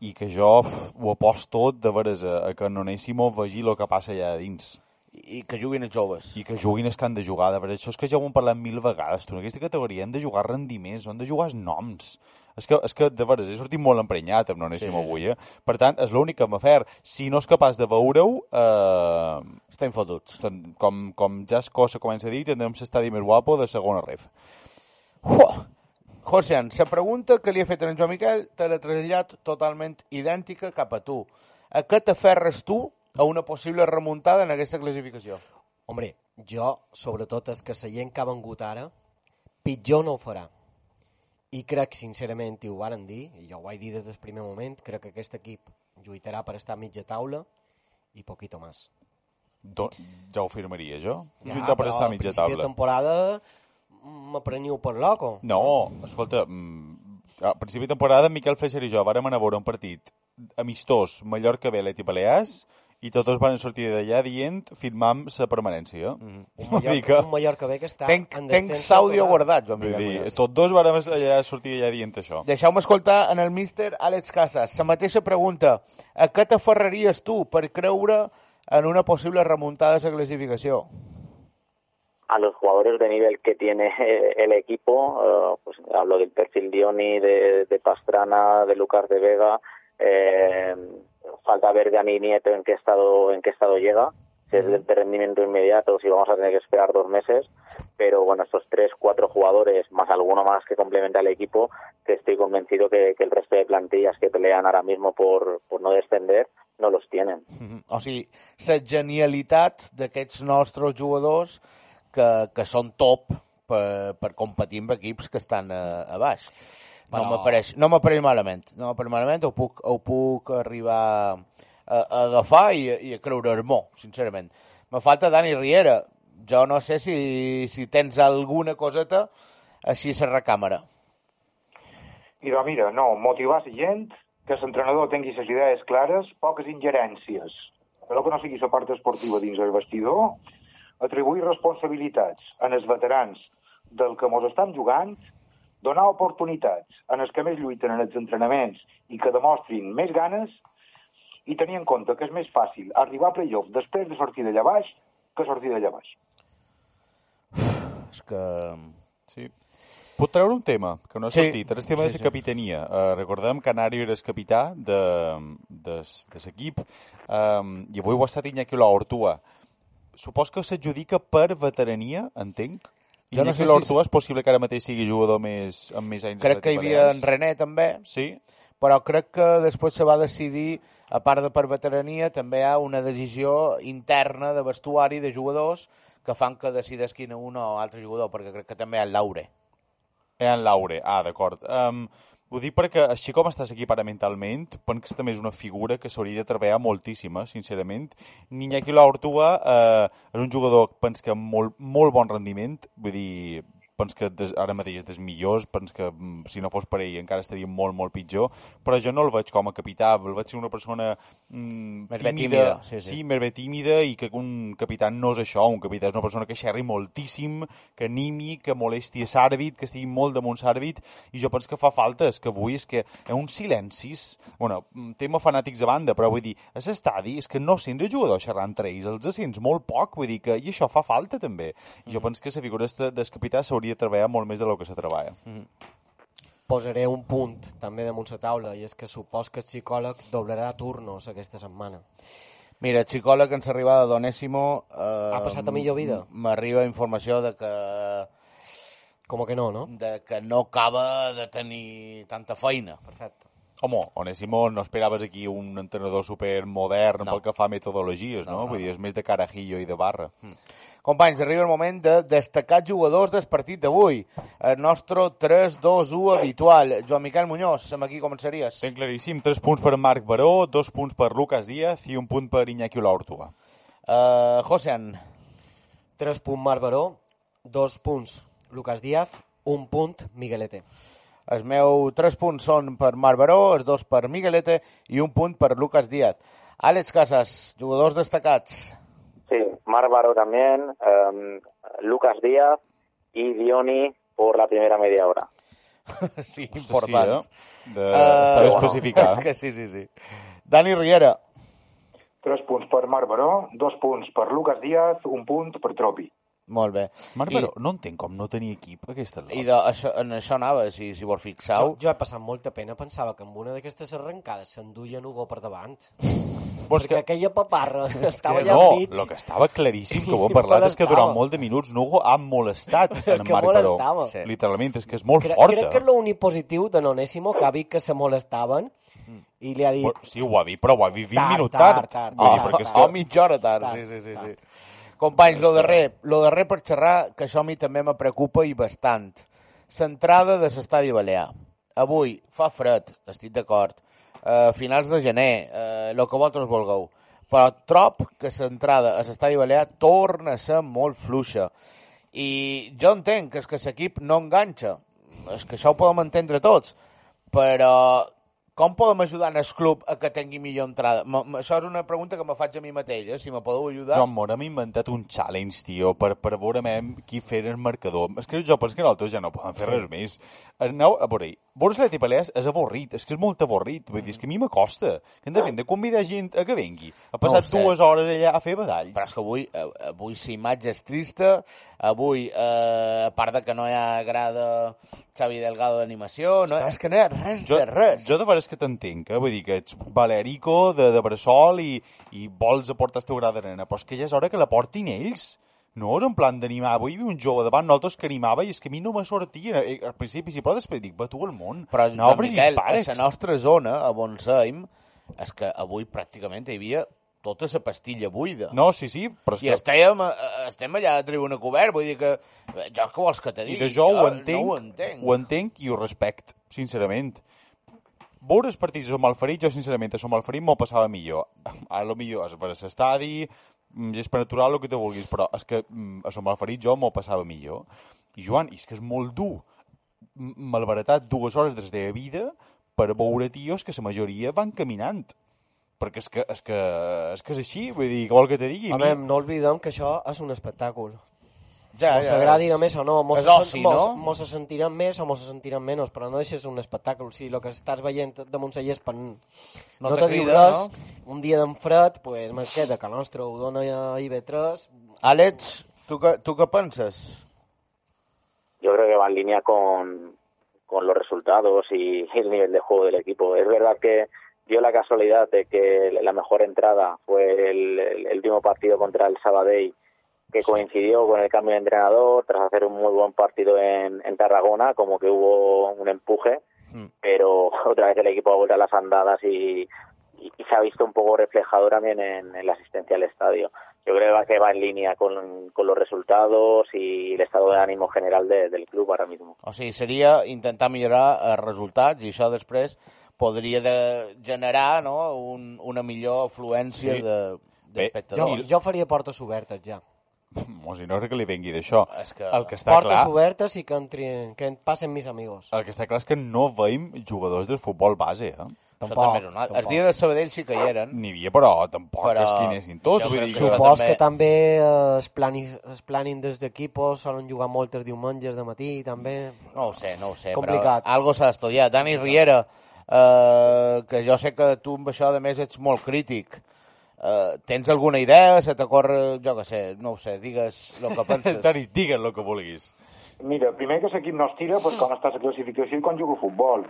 i que jo uf, ho apost tot de veres a, a que no anéssim a vegir el que passa allà dins. I que juguin els joves. I que juguin els que han de jugar, de veres. Això és que ja ho hem parlat mil vegades, tu. En aquesta categoria hem de jugar rendiments, no hem de jugar els noms. És que, és que de veres, he sortit molt emprenyat amb no anéssim Sí, sí, sí. avui, eh? Per tant, és l'únic que m'afer. Si no és capaç de veure-ho, eh, Estem fotuts. Com, com ja es cosa comença a dir, tindrem l'estadi més guapo de segona ref. Uah! Josian, la pregunta que li he fet en Joan Miquel te l'he traslladat totalment idèntica cap a tu. A què t'aferres tu a una possible remuntada en aquesta classificació? Hombre, jo, sobretot, és que la gent que ha vengut ara, pitjor no ho farà. I crec, sincerament, i ho varen dir, i jo ho vaig dir des del primer moment, crec que aquest equip lluitarà per estar a mitja taula i poquito més. Do, ja ho firmaria, jo. Ja, Lluitar per estar a mitja principi de taula. temporada m'apreniu per loco. No, escolta, mm, a principi de temporada Miquel Feixer i jo vàrem anar a veure un partit amistós Mallorca-B, Leti Balears, i tots van sortir d'allà dient firmam la permanència. Mm. Un Mallorca, un Mallorca B que està Tenc, en tenc l'àudio guardat, Joan Vull Miquel. dir, tots dos vàrem allà sortir d'allà dient això. Deixeu-me escoltar en el míster Àlex Casas. La mateixa pregunta. A què t'aferraries tu per creure en una possible remuntada de la classificació? a los jugadores de nivel que tiene eh, el equipo, eh, pues hablo del perfil Dioni, de, de Pastrana, de Lucas de Vega, eh, falta ver Dani Nieto en qué estado en qué estado llega, si es de rendimiento inmediato, si vamos a tener que esperar dos meses, pero bueno, estos tres, cuatro jugadores, más alguno más que complementa al equipo, que estoy convencido que, que el resto de plantillas que pelean ahora mismo por, por no descender, no los tienen. Mhm. O sigui, la genialitat d'aquests nostres jugadors que, que són top per, per competir amb equips que estan a, a baix. No Però- m'apareix no m'apareix malament. No m'apareix malament, ho puc, ho puc arribar a, a agafar i, i a creure-m'ho, sincerament. Me falta Dani Riera. Jo no sé si, si tens alguna coseta així a la recàmera. I doncs mira, no, motivar la gent, que l'entrenador tingui les idees clares, poques ingerències, però que no sigui la part esportiva dins el vestidor, atribuir responsabilitats en els veterans del que mos estan jugant, donar oportunitats en els que més lluiten en els entrenaments i que demostrin més ganes, i tenir en compte que és més fàcil arribar a playoff després de sortir d'allà baix que sortir d'allà baix. És que... Sí. Pot treure un tema, que no ha Sí. sortit. El tema Sí, de sí. la capitania. Uh, recordem que Nario era el capità de, de, de l'equip um, i avui ho ha estat Iñaki Laortua. Supos que s'adjudica per veterania, entenc? Jo no sé si- Laortua és possible que ara mateix sigui jugador més, amb més anys Crec que hi havia en. René també, Sí? però crec que després se va decidir, a part de per veterania, també hi ha una decisió interna de vestuari de jugadors que fan que decidesquin un o altre jugador, perquè crec que també hi ha el Laure. Eh, en Laure. Ah, d'acord. Um, ho dic perquè, així com estàs aquí ara mentalment, penso que també és una figura que s'hauria de treballar moltíssim, eh, sincerament. Iñaki Laortua eh, és un jugador, penso que amb molt, molt bon rendiment, vull dir, penso que des, ara mateix és dels millors, penso que mm, si no fos per ell encara estaria molt, molt pitjor, però jo no el veig com a capità, el veig ser una persona mm, Més bé tímida, sí, sí. sí, més bé tímida i que un capità no és això, un capità és una persona que xerri moltíssim, que animi, que molesti a l'àrbit, que estigui molt damunt l'àrbit i jo penso que fa falta, és que avui és que hi ha uns silencis, bueno, tema fanàtics a banda, però vull dir, a l'estadi és que no sents el jugador xerrar entre ells, els sents molt poc, vull dir que i això fa falta també. I jo penso que la figura del capità s'hauria de treballar molt més de lo que se treballa. Posaré un punt també damunt la taula i és que supos que el psicòleg doblarà turnos aquesta setmana. Mira, el psicòleg ens arriba de Donésimo... Eh, Ha passat a millor vida? M'arriba informació de que, Com que no, no? de que no acaba de tenir tanta feina. Perfecte. Home, Onésimo, no esperaves aquí un entrenador supermodern No. pel que fa a metodologies, no? No, no, Vull dir, és més de carajillo i de barra. Companys, arriba el moment de destacar jugadors del partit d'avui. El nostre 3-2-1 habitual. Joan Miquel Muñoz, amb aquí començaries. Ben claríssim, 3 punts per Marc Baró, 2 punts per Lucas Díaz i un punt per Iñaki Olaortuga. Uh, Josean, 3 punts Marc Baró, 2 punts Lucas Díaz, 1 punt Miguelete. els meus 3 punts són per Marc Baró, els dos per Miguelete i un punt per Lucas Díaz. Àlex Casas, jugadors destacats. Sí, Márvaro también, em, Lucas Díaz y Dioni por la primera media hora. sí, important. Sí, eh? de... Està bé especificar. És que sí, sí, sí. Dani Riera, Tres punts per Marc Baró, dos punts per Lucas Díaz, un punt per Tropi. Molt bé. Marc I- no entenc com no tenia equip aquesta I de, això, en això anava, si, si vos Jo, fixeu. jo he passat molta pena, pensava que amb una d'aquestes arrencades s'enduien Hugo per davant. Vols Perquè aquella paparra estava que allà no, enmig. el que estava claríssim que ho hem parlat és que durant molt de minuts Nugo ha molestat en que Marc Baró. molestava. Sí. Literalment, és que és molt Crec, forta. crec que és l'únic positiu de Nonésimo que ha vist que se molestaven i li ha dit... Sí, ho ha dit, però ho ha dit 20 Tard, minuts tard, tard. tard, Vull dir, Oh, perquè és oh, que... mitja hora tard, Tard, sí, sí, sí. tard. sí. Companys, lo darrer, lo darrer per xerrar, que això a mi també me preocupa i bastant. Centrada de l'estadi balear. Avui fa fred, estic d'acord. Uh, finals de gener, uh, el que vosaltres vulgueu. Però trob que l'entrada a l'estadi balear torna a ser molt fluixa. I jo entenc que és que l'equip no enganxa. És que això ho podem entendre tots. Però com podem ajudar en el club a que tingui millor entrada? M -m això és una pregunta que me faig a mi mateix, eh? si me podeu ajudar. Joan Mora m'ha inventat un challenge, tio, per, per veure qui fer el marcador. És que jo penso que nosaltres ja no podem fer res més. Aneu a veure, veure l'Atleti Balears és avorrit, és que és molt avorrit. Vull dir, és que a mi m'acosta. Que hem de fer? Hem de convidar gent a que vengui. Ha passat sé. dues hores allà a fer badalls. Però és que avui, eh, avui la imatge és trista, avui, eh, a part de que no hi ha grada Xavi Delgado d'animació, no, és que no hi ha res jo, de res. Jo de veres que t'entenc, eh? vull dir que ets valerico de, de Bressol i, i vols aportar el teu gra d'arena, però és que ja és hora que la portin ells. No és en plan d'animar. Avui hi havia un jove davant nosaltres que animava i és que a mi no me sortia. Eh, Al principi sí, però després dic, va tu al món. Però, no obris Miquel, a la nostra zona, a Bonseim, és que avui pràcticament hi havia tota la pastilla buida. No, sí, sí, però és I que... estèiem, eh, estem allà a tribuna cobert, vull dir que... eh, Jo què vols que te I digui? de jo ho entenc, No ho entenc. ho entenc i ho respect, sincerament. Veure els partits a Malferit, jo sincerament a Som Malferit m'ho passava millor. A lo millor és per l'estadi, mm, és per natural el que te vulguis, però és que mm, a Som Malferit jo m'ho passava millor. I Joan, és que és molt dur m- malbaratar dues hores de vida per veure tios que la majoria van caminant. Perquè és que és, que, és, que és així, vull dir, què vol que te digui? A mi- no oblidem que això és un espectacle. Ja, Mos agradi és- més o no, mos, és se, mos, no? mos se sentirem més o mos se sentirem menys, però no deixa de ser un espectacle. O sigui, el que estàs veient damunt la gespa no, No no te te diu crida, res. Un dia d'en fred, pues, me queda que nostre ho dona a IB3. Àlex, tu què, tu què penses? yo creo que va en línea con, con los resultados y el nivel de juego del equipo. Es verdad que dio la casualidad de que la mejor entrada fue el último partido contra el Sabadell, que coincidió con el cambio de entrenador tras hacer un muy buen partido en, en Tarragona, como que hubo un empuje, Mm. pero otra vez el equipo ha vuelto a las andadas y, y- y se ha visto un poco reflejado también en, en la asistencia al estadio. Yo creo que va en línea con, con los resultados y el estado de ánimo general de- del club ahora mismo. O sigui, seria intentar millorar els resultats i això després podria de generar no, un, una millor afluència Sí. de, Jo, jo faria portes obertes, ja. O si no que li vengui d'això. És que- El que està Portes clar... obertes i que, entrin, que en passen mis amigos. El que està clar és que no veiem jugadors del futbol base, eh? Això Tampoc, també és un altre. Tampoc. dies de Sabadell sí que hi eren. N'hi havia, però tampoc Però és que anessin tots. Vull dir, que Supos també- que també eh, es, plani, es planin des d'equipos, solen jugar moltes diumenges de matí, també. No ho sé, no ho sé, Complicat. però algo s'ha d'estudiar. Dani Riera, eh, que jo sé que tu amb això, de més, ets molt crític. Eh, tens alguna idea? Se t'ocorre, jo què sé, no ho sé, digues el que penses. Dani, digues el que vulguis. Mira, primer que l'equip no es tira pues, com està la classificació i quan juga a futbol.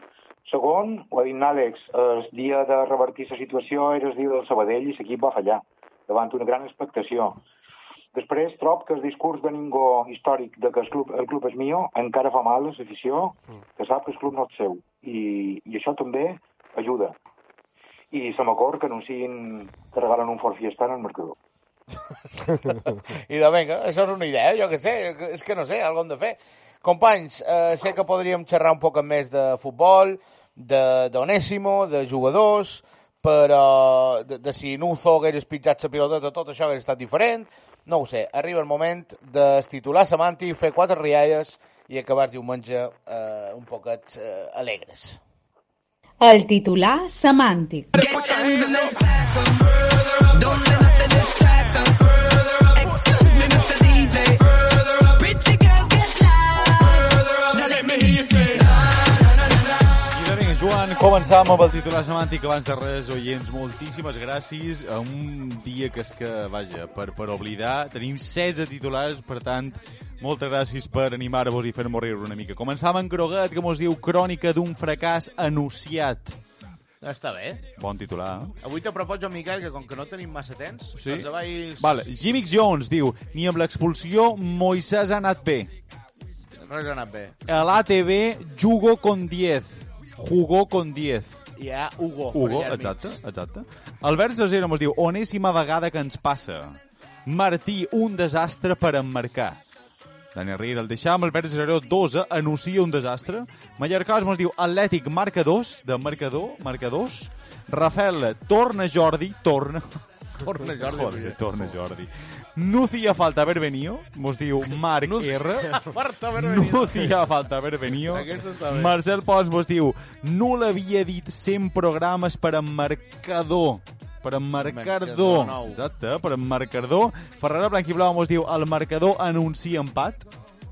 Segon, ho ha dit Àlex, el dia de revertir la situació era el dia del Sabadell i l'equip va fallar, davant una gran expectació. Després, trob que el discurs de ningú històric de que el club, el club és millor encara fa mal a l'afició, que sap que el club no és seu. I, I això també ajuda. I se m'acord que anunciïn que regalen un Ford Fiesta en el marcador. I de vinga, això és una idea, jo que sé, és que no sé, hem de fer. Companys, eh, sé que podríem xerrar un poc més de futbol, de d'Onésimo, de jugadors, però de, de si Nuzo hagués pitjat la piloteta, tot això hauria estat diferent. No ho sé, arriba el moment de titular Samanti, fer quatre rialles i acabar diumenge eh, un poquet eh, alegres. El titular semàntic. I començàvem amb el titular semàntic abans de res, oients, moltíssimes gràcies. A un dia que és que, vaja, per, per oblidar, tenim 16 titulars, per tant, moltes gràcies per animar-vos i fer-nos riure una mica. Començàvem amb Groguet, que mos diu Crònica d'un fracàs anunciat. Està bé. Bon titular, eh? Avui te proposo, Miquel, que com que no tenim massa temps, Sí? els avais... Vale, Jimix Jones diu Ni amb l'expulsió Moisés ha anat bé. Res ha anat bé. A l'ATV jugo con 10. Jugó con 10. Hi ha Hugo. Hugo, exacte, exacte. Albert Cesera mos diu, onèsima vegada que ens passa. Martí, un desastre per emmarcar. Daniel Riera, el deixam, Albert Cesaró, 12, anuncia un desastre. Mallorcàs mos diu, Atlètic marca 2, de marcador, marca 2. Rafael, torna Jordi, torna. Torna Jordi. Joder, torna Jordi. No hacía falta haber venido, mos diu Marc R. Marta, haver No hacía falta haver venido. Marcel Pons vos diu no l'havia dit 100 programes per emmarcador per emmarcador. Exacte, per emmarcador. Ferrara Blau mos diu el marcador anuncia empat.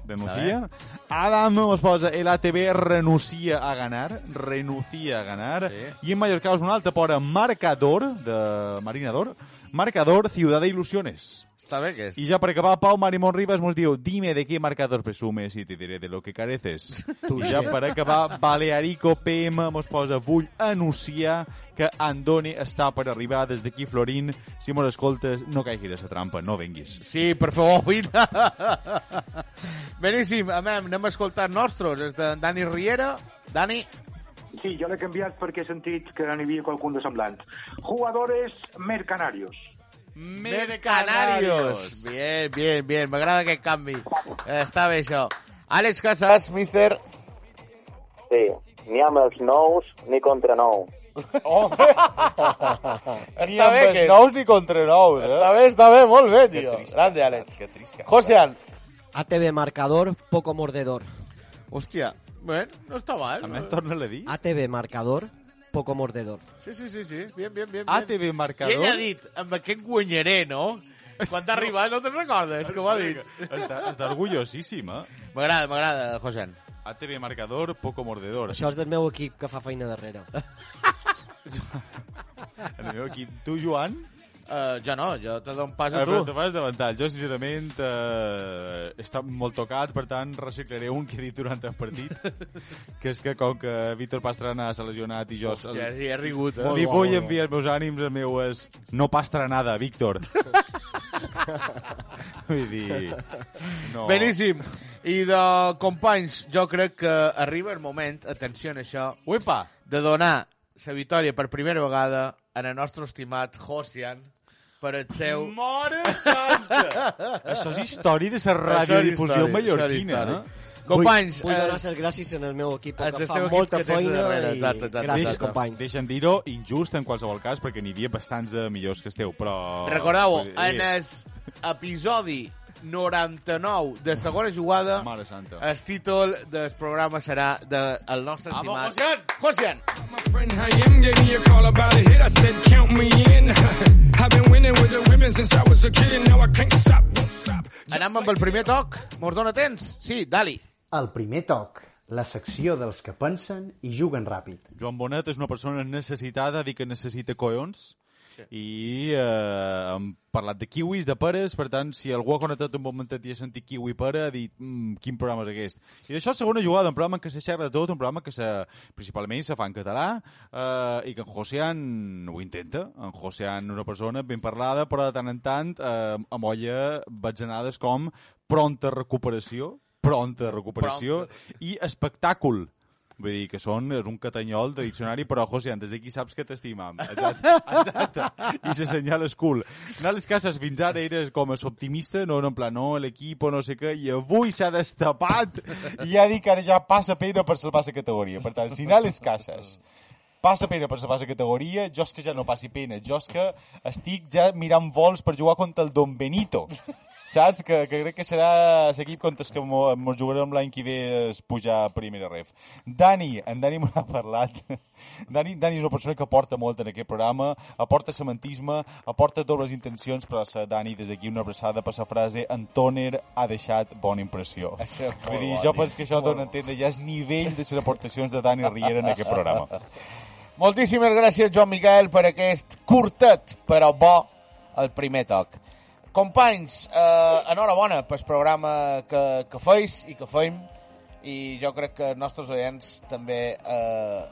Denuncia. Adam mos posa el ATB renuncia a ganar. Renuncia a ganar. Sí. I en Mallorca és un altre pora marcador, de Marinador. Marcador, Ciudad de Ilusiones. Està bé que és. Y ya para acabar, Pau Marimón Rivas nos diu dime de qué marcador presumes y te diré de lo que careces. I ja per acabar, Balearico PM mos posa vull anunciar que Andoni està per arribar des d'aquí, Florín. Si mos escoltes, no caiguis a la trampa, no venguis. Sí, per favor, vine. Beníssim, amem, anem a escoltar nostres. És de Dani Riera. Dani, Sí, jo l'he canviat perquè he sentit que n'hi havia qualcun de semblant. Jugadores mercanarios. Mercanarios. Bien, bien, bien. M'agrada aquest canvi. Eh, està bé, això. Àlex Casas, míster. Sí, ni amb els nous ni contra nou. Està bé que és. nous ni contra nous, Està bé, està bé, molt bé, tio. Grande, Àlex. Que trist que Josean. ATV marcador, poco mordedor. Hòstia, bueno, no està mal. Almenys torna-la a dir. ATV marcador, poco mordedor. Sí, sí, sí, sí. Bien, bien, bien. bien. ATV I marcador. ell ha dit, amb aquest guanyaré, no? Quan t'ha arribat, no te'n recordes, ho ha dit. Està, està orgullosíssim, eh? M'agrada, m'agrada, Josean. ATV marcador, poco mordedor. Això és del meu equip que fa feina darrere. El meu equip. Tu, Joan? Uh, jo no, jo te dono pas a Eh, però tu. te fas davantall. Jo, sincerament, eh, he estat molt tocat, per tant, reciclaré un que he dit durant el partit, que és que com que Víctor Pastrana s'ha lesionat i jo... Hòstia, sí, he rigut, eh? li vull enviar els meus ànims, el meu és... No pastranada, Víctor. Vull dir... No. Beníssim. I de companys, jo crec que arriba el moment, atenció a això, Uepa! de donar la victòria per primera vegada en el nostre estimat Josian per el seu... Mare santa! Això és història de la radiodifusió mallorquina, eh? Companys, vull, vull donar els- les gràcies en el meu equip, que fa molta que feina darrere, i exacte, exacte, gràcies, exacte. companys. Deixa'm dir-ho, injust en qualsevol cas, perquè n'hi havia bastants de millors que esteu, però... Recordeu, Eh, en el episodi 99 de segona jugada, Mare santa. el títol del programa serà del de, nostre Vamos, estimat... Josian! Stop. Anem amb el primer toc. Mos dona temps? Sí, Dali. El primer toc, la secció dels que pensen i juguen ràpid. Joan Bonet és una persona necessitada, dir que necessita collons, i eh, hem parlat de kiwis, de peres, per tant, si algú ha connectat un momentet i ha sentit kiwi pera, ha dit, mm, quin programa és aquest? I d'això, segona jugada, un programa en què se xerra de tot, un programa que se, principalment se fa en català, eh, i que en Josean ho intenta. En Josean una persona ben parlada, però de tant en tant eh, amolla batzenades com pronta recuperació, pronta recuperació, i espectàcul. Vull dir que són, és un catanyol de diccionari, però, José, des d'aquí saps que t'estimam. Exacte, exacte. I se senyala el cul. No, les cases fins ara eres com a optimista, no, no en plan, no, l'equip o no sé què, i avui s'ha destapat i ja dic que ara ja passa pena per salvar la categoria. Per tant, si anar a les cases passa pena per salvar la categoria, jo és que ja no passi pena, jo és que estic ja mirant vols per jugar contra el Don Benito. Saps? Que, que crec que serà l'equip contra el que mos jugarem l'any que ve es pujar a primera ref. Dani, en Dani m'ha parlat. Dani, Dani és una persona que aporta molt en aquest programa, aporta sementisme, aporta dobles intencions, però la Dani, des d'aquí una abraçada per la frase Antoner ha deixat bona impressió. Això Vull dir, jo penso que això dona a entendre ja és nivell de les aportacions de Dani Riera en aquest programa. Moltíssimes gràcies, Joan Miquel, per aquest curtet, però bo, el primer toc. Companys, eh, enhorabona pel programa que, que feis i que feim, i jo crec que els nostres oients també... Eh,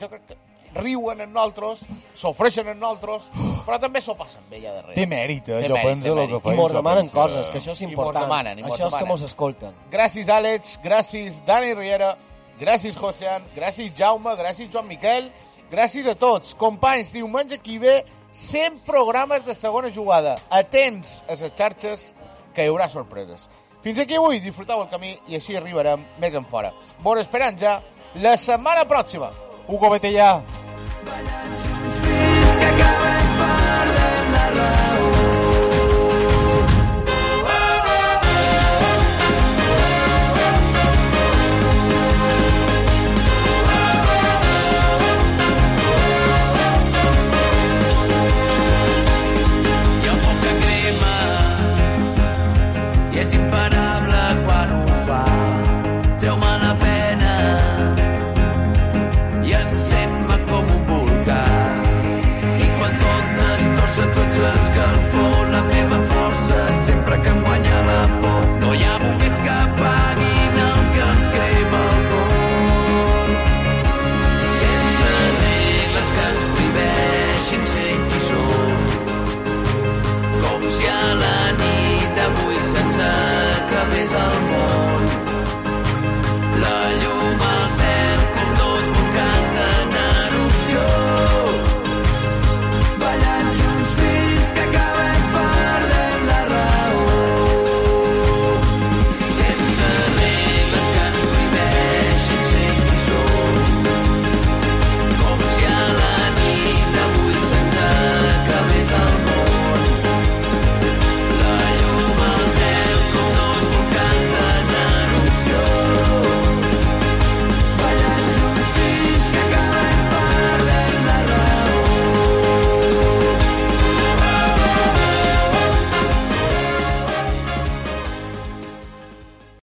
jo crec que riuen en nosaltres, s'ofreixen en nosaltres, però també s'ho passen bé allà darrere. Té mèrit, eh? Té Jo mèrit, penso té el mèrit. que I feim, mos demanen penso- coses, que això és I mos important. demanen, i mos això és que demanen. mos escolten. Gràcies, Àlex, gràcies, Dani Riera, gràcies, Josean, gràcies, Jaume, gràcies, Joan Miquel, gràcies a tots. Companys, diumenge aquí ve 100 programes de segona jugada. Atents a les xarxes, que hi haurà sorpreses. Fins aquí avui, disfruteu el camí i així arribarem més en fora. Bon esperant ja la setmana pròxima. Hugo, vete ja.